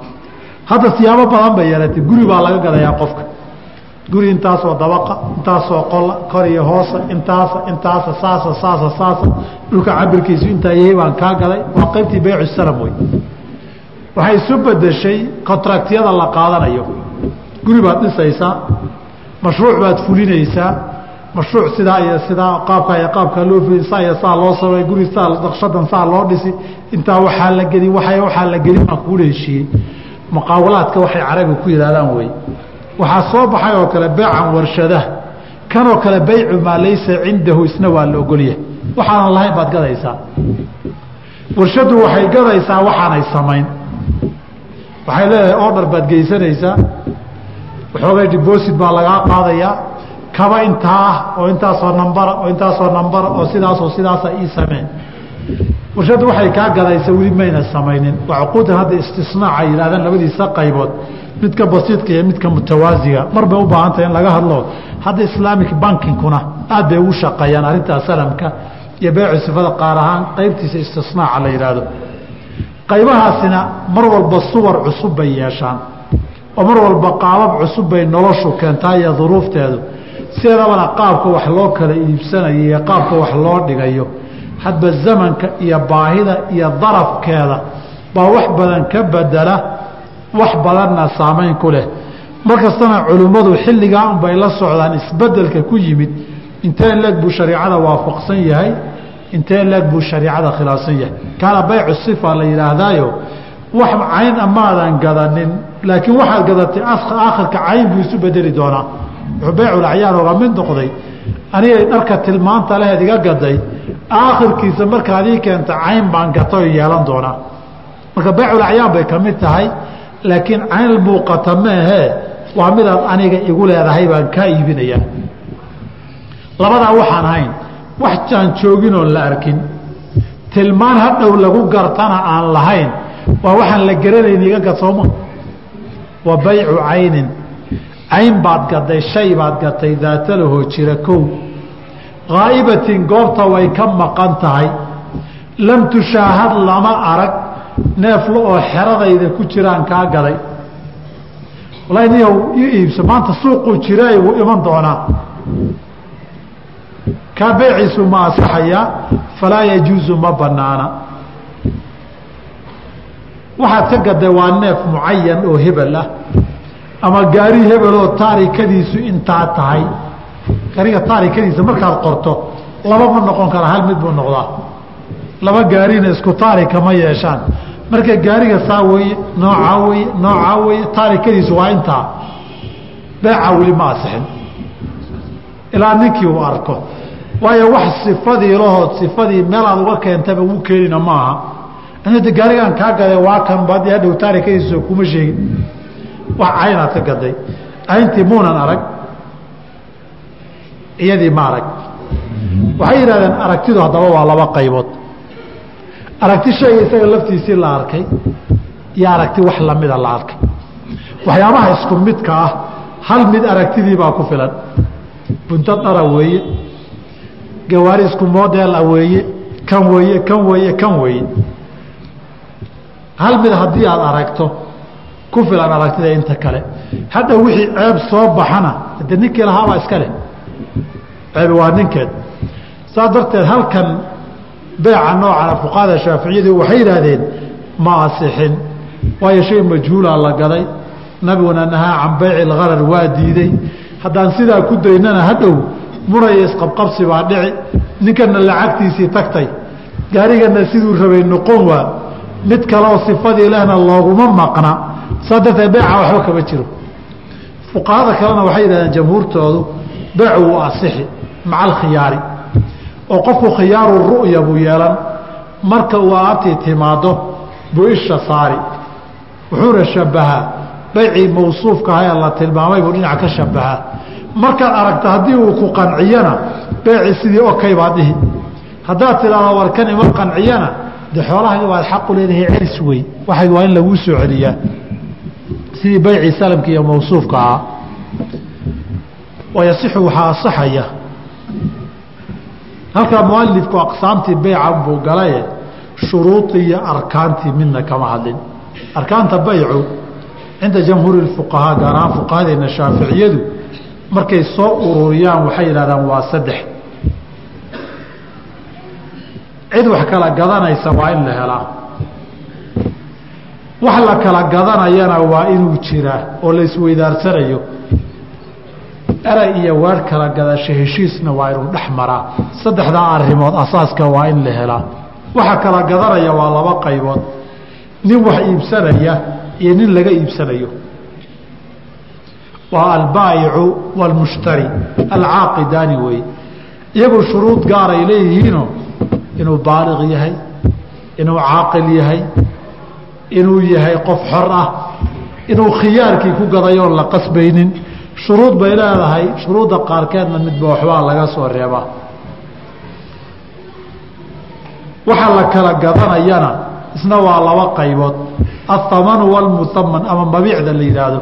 Hadda siyaabo badan bay yeelatay. Guri baa laga gadayaa qofka. Guri intaasoo dabaqa intaasoo qola kor iyo hoosa intaasa intaasa saasa saasa saasa. Dhulka cabirkiisu intaa yahay baan kaa gaday. Waa qaybtii baycu salam wey waxay isu bedeshay kontraktiyada la qaadanayo. Guri baad dhisaysaa mashruuc baad fulinaysaa mashruuc sidaa iyo sidaa qaabkaa iyo qaabkaa loo fuli saa iyo saa loo samay guri saa naqshadan saa loo dhisi intaa waxaa la geli waa waxaa la gelin baan kuula heshiiyey muqaawalaadka waxay carabiga ku yidhahdaan wey waxaa soo baxay oo kale beecan warshadaha. Kanoo kale baycu maa laysa cindahu isna waa la ogolyahay. Waxaanan lahayn baad gadaysaa. Warshaddu waxay gadaysaa waxaanay samayn waxay leedahay order baad geysanaysaa. Waxoogay debosit baa lagaa qaadayaa. Kaba intaa ah oo intaasoo nambara oo intaasoo nambara oo sidaasoo sidaasa ii sameen. Warshaddu waxay kaa gadaysa weli mayna samaynin. Waa cuquudan hadda istisnaac ay yidhahdaan labadiisa qaybood. Midka basiidka iyo midka mutawaasiga. Mar bay u baahan tahay in laga hadlo. Hadda islaamic bankingkuna aad bay ugu shaqeeyaan arrintaa salamka iyo beecu sifada qaar ahaan qaybtiisa istisnaaca la yidhaahdo qaybahaasina mar walba suwar cusub bay yeeshaan oo mar walba qaabab cusub bay noloshu keentaa iyo duruufteedu. Sideedabana qaabka wax loo kala iibsanayo iyo qaabka wax loo dhigayo hadba zamanka iyo baahida iyo darafkeeda baa wax badan ka bedela wax badanna saamayn ku leh. Markastana culimmadu xilligaa unbay la socdaan isbeddelka ku yimid intee leeg buu shariicada waafaqsan yahay intee leeg buu shariicada khilaafsan yahay. Kaana baycu sifa la yidhaahdaayo wax cayn amaadan gadanin laakiin waxaad gadatay aakhirka cayn buu isu bedeli doonaa. Wuxuu bayculacyaar oga mid noqday. Anigay dharka tilmaanta leheed iga gaday aakhirkiisa markaad ii keenta cayn baan gata yeelan doonaa. Marka bayculacyaan bay ka mid tahay laakiin cayn muuqata maahee waa midaad aniga igu leedahay baan kaa iibinayaa. Labadaa waxaan hayn wax jaan joogin oon la arkin. Tilmaan hadhow lagu gartana aan lahayn waa waxaan la garanayn iga gad sooma wa baycu caynin. Cayn baad gaday shay baad gatay daatalahoo jira kow. Haa'ibatin goobta way ka maqan tahay. Lam tushaahad lama arag neefla oo xeradayda ku jiraan kaa gaday walahi niyow ii iibso maanta suuquu jiraay wuu iman doonaa kaa beeciisu ma asaxayaa falaa yajuusu ma banaana. Waxaad ka gaday waa neef mucayan oo hebel ah ama gaari hebeloo taarikadiisu intaa tahay. Gaariga taarikadiisa markaad qorto laba ma noqon kara hal mid buu noqdaa. Laba gaarina isku taarika ma yeeshaan. Marka gaariga saa weye noocaa weye noocaa weye taarikadiisu waa intaa. Beecaa weli ma asixin. Ilaa ninkii uu arko waayo wax sifadii lahood sifadii meelaad uga keentaba wuu keenina maaha. De gaarigaan kaa gaday waa kan bad hadhow taarikadiisa kuma sheegin. Wax caynaad ka gaday cayntii muunan arag. Iyadii ma arag. Waxay yidhahdeen aragtidu haddaba waa laba qaybood. Aragti shayga isaga laftiisii la arkay iyo aragti wax lamida la arkay. Waxyaabaha isku midka ah hal mid aragtidii baa ku filan. Bunto dhara weeye gawaari isku moodela weeye kan weeye kan weeye kan weeye. Hal mid haddii aad aragto ku filan aragtida inta kale. Hadha wixii ceeb soo baxana de ninkii lahaabaa iska leh. Ceeb waa ninkeed. Saas darteed halkan beeca noocana fuqahada shaaficiyadu waxay yidhaahdeen ma asixin. Waayo shay majhuulaa la gaday. Nabiguna nahaa can bayci lgarar waa diiday. Haddaan sidaa ku daynana hadhow muraya isqabqabsi baa dhici. Ninkana lacagtiisii tagtay. Gaarigana siduu rabay noqon waa mid kaleoo sifadii lehna looguma maqna. Saa darteed beeca waxba kama jiro. Fuqahada kalena waxay yidhahdeen jamhuurtoodu beecu wuu asixi maca alkhiyaari oo qofku khiyaaru ru'ya buu yeelan. Marka uu alaabtii timaado buu isha saari. Wuxuuna shabahaa baycii mawsuufka aha ee la tilmaamay buu dhinac ka shabahaa markaad aragta haddii uu ku qanciyana beeci sidii okay baad dhihi. Haddaad tidhaahdo warkan ima qanciyana de xoolahagi waad xaqu leedahay celis wey waxay waa in laguu soo celiyaa. Sidii baycii salamka iyo mawsuufka ahaa. Wayasixu waxaa asaxaya halkaa mualifku aqsaamtii beyca buu galaye shuruudii iyo arkaantii midna kama hadlin. Arkaanta baycu cinda jamhuuri fuqahaa gaar ahaan fuqahadeena shaaficiyadu markay soo ururiyaan waxay yidhahdaan waa saddex. Cid wax kala gadanaysa waa in la helaa. Wax la kala gadanayana waa inuu jiraa oo la isweydaarsanayo. Eray iyo weer kala gadasho heshiisna waa inuu dhex maraa. Saddexdaa arrimood asaaska waa in la helaa. Waxa kala gadanaya waa laba qaybood. Nin wax iibsanaya iyo nin laga iibsanayo waa albaayicu waalmushtari alcaaqidaani weeye. Iyagu shuruud gaaray leeyihiinoo inuu baaliq yahay inuu caaqil yahay inuu yahay qof xor ah inuu khiyaarkii ku gadayoon la qasbaynin. Shuruud bay leedahay shuruudda qaarkeedna midba waxbaa laga soo reebaa. Waxa la kala gadanayana isna waa laba qaybood. Athamanu walmuhaman ama mabiicda la yidhaahdo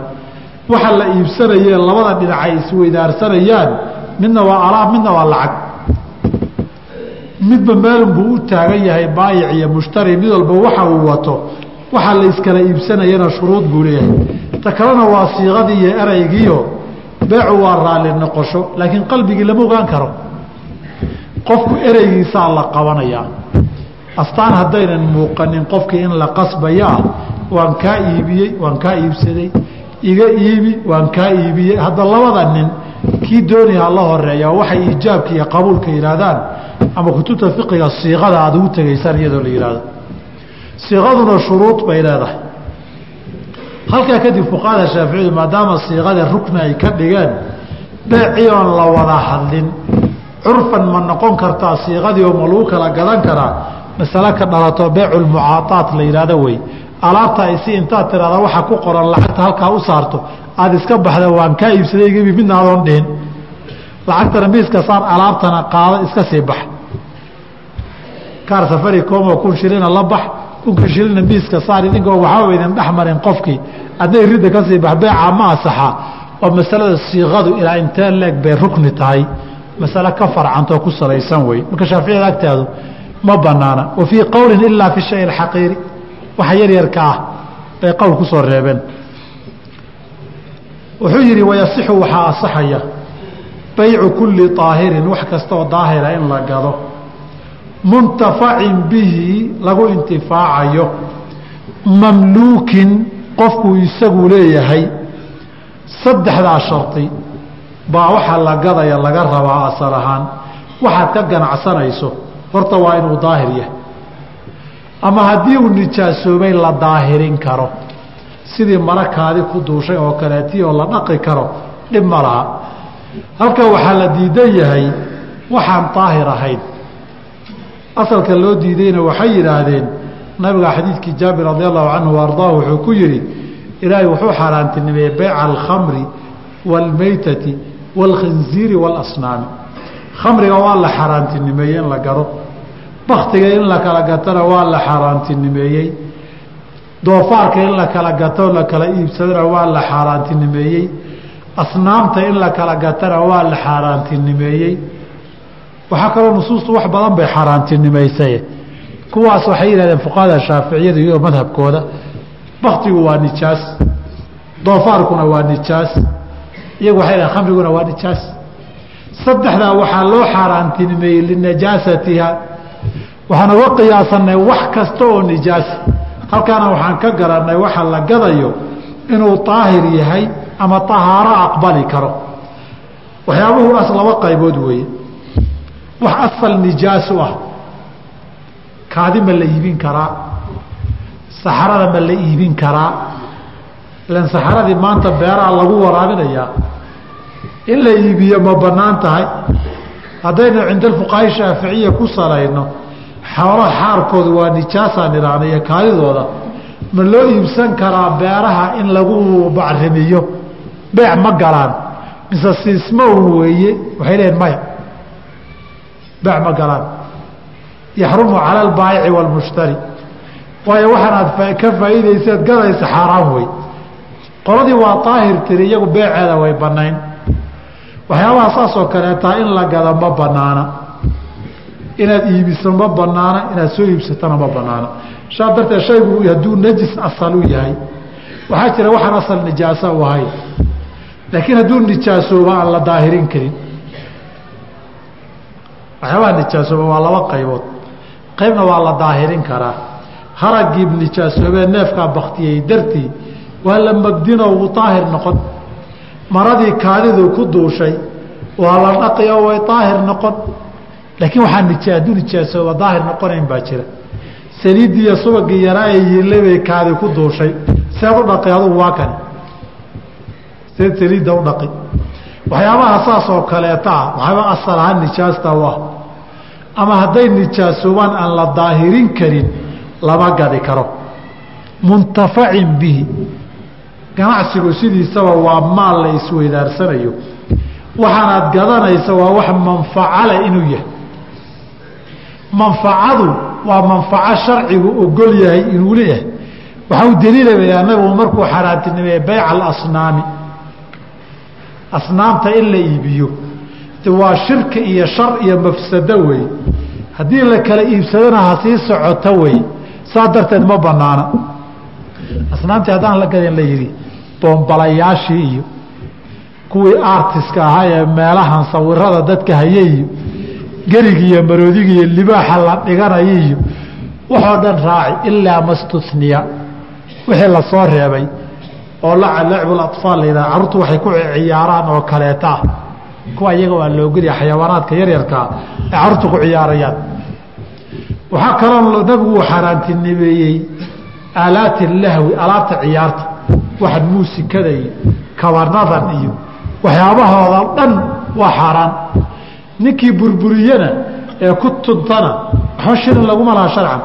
waxa la iibsanayee labada dhinac ay isweydaarsanayaan midna waa alaab midna waa lacag. Midba meelunbuu u taagan yahay baayic iyo mushtari mid walba waxa uu wato. Waxaa la iskala iibsanayana shuruud buu leeyahay. Ta kalena waa siiqadii iyo ereygiio beecu waa raalli noqosho laakiin qalbigii lama ogaan karo. Qofku ereygiisaa la qabanayaa astaan haddaynan muuqanin qofkii in la qasbayaa waan kaa iibiyey waan kaa iibsaday iga iibi waan kaa iibiyey. Hadda labada nin kii doonaya la horreeya waxay iijaabka iyo qabuulka yihaahdaan ama kutubta fiqiga siiqada aad ugu tegaysaan iyadoo la yihahdo siiqaduna shuruud bay leedahay. Halkaa kadib fuqahada shaaficiyadu maadaama siiqada rukni ay ka dhigeen beecii oon la wada hadlin. Curfan ma noqon kartaa siiqadii oo ma lagu kala gadan karaa? Masale ka dhalato beeculmucaaaat la yidhahdo wey alaabta ay si intaad tirahda waxa ku qoran lacagta halkaa u saarto aada iska baxda waan kaa iibsaday iga dhihin. Lacagtana miiska saar alaabtana qaado iska sii bax. Kaar safari koomo kun shilina la bax kunka shilina miiska saar idinkoo waxaaba idin dhex marin qofkii adnay ridda ka bax beecaa ma asaxa oo masalada siiqadu ilaa intee leeg bay rukni tahay. Masale ka farcantoo ku salaysan wey marka shaaficiyada agtaadu ma banaana wa fii qowlin ilaa fi shay alxaqiiri waxa yaryarka ah bay qowl ku soo reebeen. Wuxuu yidhi wayasixu waxaa asaxaya baycu kulli طaahirin wax kastaoo daahira in la gado. Muntafacin bihi lagu intifaacayo. Mamluukin qofkuu isagu leeyahay. Saddexdaa shardi baa waxaa la gadaya laga rabaa asal ahaan. Waxaad ka ganacsanayso horta waa inuu daahir yahay ama haddii uu nijaasoobay la daahirin karo sidii marakaadi ku duushay oo kaleetii oo la dhaqi karo dhib ma laha. Halkan waxaa la diidan yahay waxaan daahir ahayn. Asalka loo diidayna waxay yidhaahdeen nabiga xadiidkii jaabir radi allahu canhu ardaa wuxuu ku yidhi ilaahay wuxuu xaaraantinimeeyey beyca alkhamri waalmeytati waalkhinziiri waalasnaami. Khamriga waa la xaaraantinimeeyey in la gado baktiga in la kala gatona waa la xaaraantinimeeyey. Doofaarka in la kala gato la kala iibsadona waa la xaaraantinimeeyey. Asnaamta in la kala gatana waa la xaaraantinimeeyey. Waxaa kaloo nusuustu wax badan bay xaaraantinimaysay kuwaas waxay yidhahdeen fuqahada shaaficiyada iyo madhabkooda baktigu waa nijaas doofaarkuna waa nijaas iyagu waxay dhahen khamriguna waa nijaas. Saddexdaa waxaa loo xaaraantinimeeyey linajaasatiha waxaan uga qiyaasanay wax kasta oo nijaas. Halkaana waxaan ka garanay waxa la gadayo inuu daahir yahay ama tahaaro aqbali karo. Waxyaabuhu as laba qaybood weeye. Wax asal nijaasu ah. Kaadi ma la iibin karaa. Saxarada ma la iibin karaa. Ilan saxaradii maanta beeraha lagu waraabinayaa in la iibiyo ma bannaan tahay. Haddaynu cinda alfuqahaa shaaficiya ku salayno xoolo xaarkoodu waa nijaasaan idhaahna iyo kaadidooda ma loo iibsan karaa beeraha in lagu bacrimiyo? Beec ma galaan. Mise siismo un weeye? Waxay leeyihiin maya beec ma galaan. Yaxrumu cala albaayici waalmushtari waayo waxaanaad ka faa'iidayseed gadaysa xaaraan wey qoladii waa daahir tiri iyagu beeceeda way banayn waxyaabaha saasoo kaleetaa in la gada ma banaana inaad iibiso ma banaana inaad soo iibsatona ma banaana. Saa darteed shaygu hadduu najis asal u yahay waxaa jira waxaan asal nijaasa u ahayn laakiin hadduu nijaasooba aan la daahirin karin. Waxyaabaha nijaasooba waa laba qaybood. Qaybna waa la daahirin karaa. Haragii nijaasoobee neefkaa baktiyey dartii waa la magdino wuu daahir noqon. Maradii kaadidu ku duushay waa la dhaqi oo way daahir noqon laakiin waxaa hadduu nijaasooba daahir noqonayn baa jira. Saliiddii iyo subagii yaraa ee yiilay bay kaadi ku duushay. Seed u dhaqi adugu waa kani seed saliidda u dhaqi. Waxyaabaha saas oo kaleeta waxaaba asal ahaan nijaasta u ah. Ama hadday nijaasoobaan aan la daahirin karin lama gadi karo. Muntafacin bihi. Ganacsigu sidiisaba waa maal la isweydaarsanayo waxaanaad gadanaysa waa wax manfacale inuu yahay manfacadu waa manfaco sharcigu ogol yahay inuu leeyahay. Waxaa u daliilaya nabigu markuu xaaraantinimeeye bayca alasnaami asnaamta in la iibiyo. Waa shirki iyo shar iyo mafsado wey. Haddii la kala iibsadona ha socoto wey. Saa darteed ma banaana asnaamtii haddaan la gadin la yidhi boombalayaashii iyo kuwii artiska ahaa ee meelahan sawirada dadka hayay iyo gerigi iyo maroodiga iyo libaaxa la dhiganaya iyo waxoo dhan raaci ilaa mastuniya wixii la soo reebay oo lacbu aطfaal la yidhaha carruurtu waxay ku ciyaaraan oo kaleeta ah kuwa iyaga waa loogeliya xayawaanaadka yaryarkaa ay carruurtu ku ciyaarayaan. Waxaa kaloo nabigu uu xaaraantinimeeyey aalaati lahwi alaabta ciyaarta waxa muusikada iyo kabanadan iyo waxyaabahooda dhan waa xaaraan ninkii burburiyana ee ku tuntana waxba shilin laguma laha sharcan.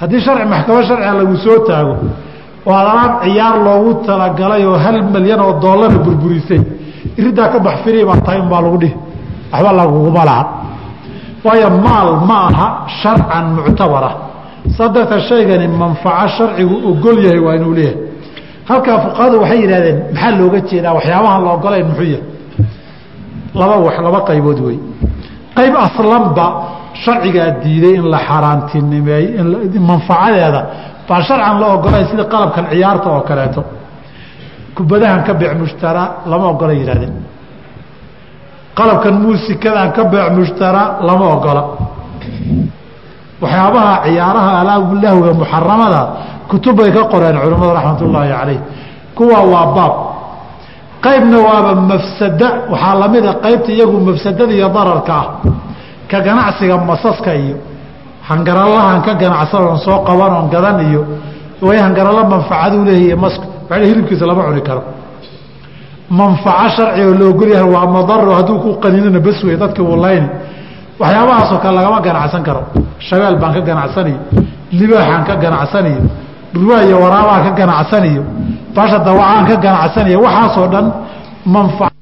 Haddii sharci maxkamad sharciga lagu soo taago oo alaab ciyaar loogu talagalay oo hal milyan oo doollara burburisay. Iridaa ka bax firi baa tahay unbaa lagu dhihi. Waxba laguguma laha waayo maal ma aha sharcan muctabara. Saa darteed shaygani manfaco sharcigu ogol yahay waa inuu leeyahay. Halkaa fuqahadu waxay yidhahdeen maxaa looga jeedaa waxyaabaha la ogolayn muxuu yahay laba wax laba qaybood wey qayb aslanba sharcigaa diiday in la xaaraantinimeey manfacadeeda. Baan sharcan la ogolayn sida qalabkan ciyaarta oo kaleeto. Kubadahan ka beec mushtara lama ogola yihahdeen qalabkan muusikadaan ka beec mushtara lama ogola. Waxyaabaha ciyaaraha alaablahwiga muxaramada kutub bay ka qoreen culimmadu raxmat ullaahi calayh kuwa waa baab qaybna waaba mafsada waxaa lamida qaybta iyagu mafsadada iyo dararka ah. Ka ganacsiga masaska iyo hangaralahan ka ganacsan oon soo qaban oon gadan iyo way hangaralo manfacaduu leeyahy masku waa hilibkiisa lama cuni karo. Manfaco sharci oo la ogolyahay waa madaro hadduu ku qaninana bas wey dadki wuu layni waxyaabahaasoo kale lagama ganacsan karo. Shabeel baan ka ganacsanayo libaaxaan ka ganacsanayo dhurwaa iyo waraabaan ka ganacsanayo basha dawacaan ka ganacsanayo waxaasoo dhan manfac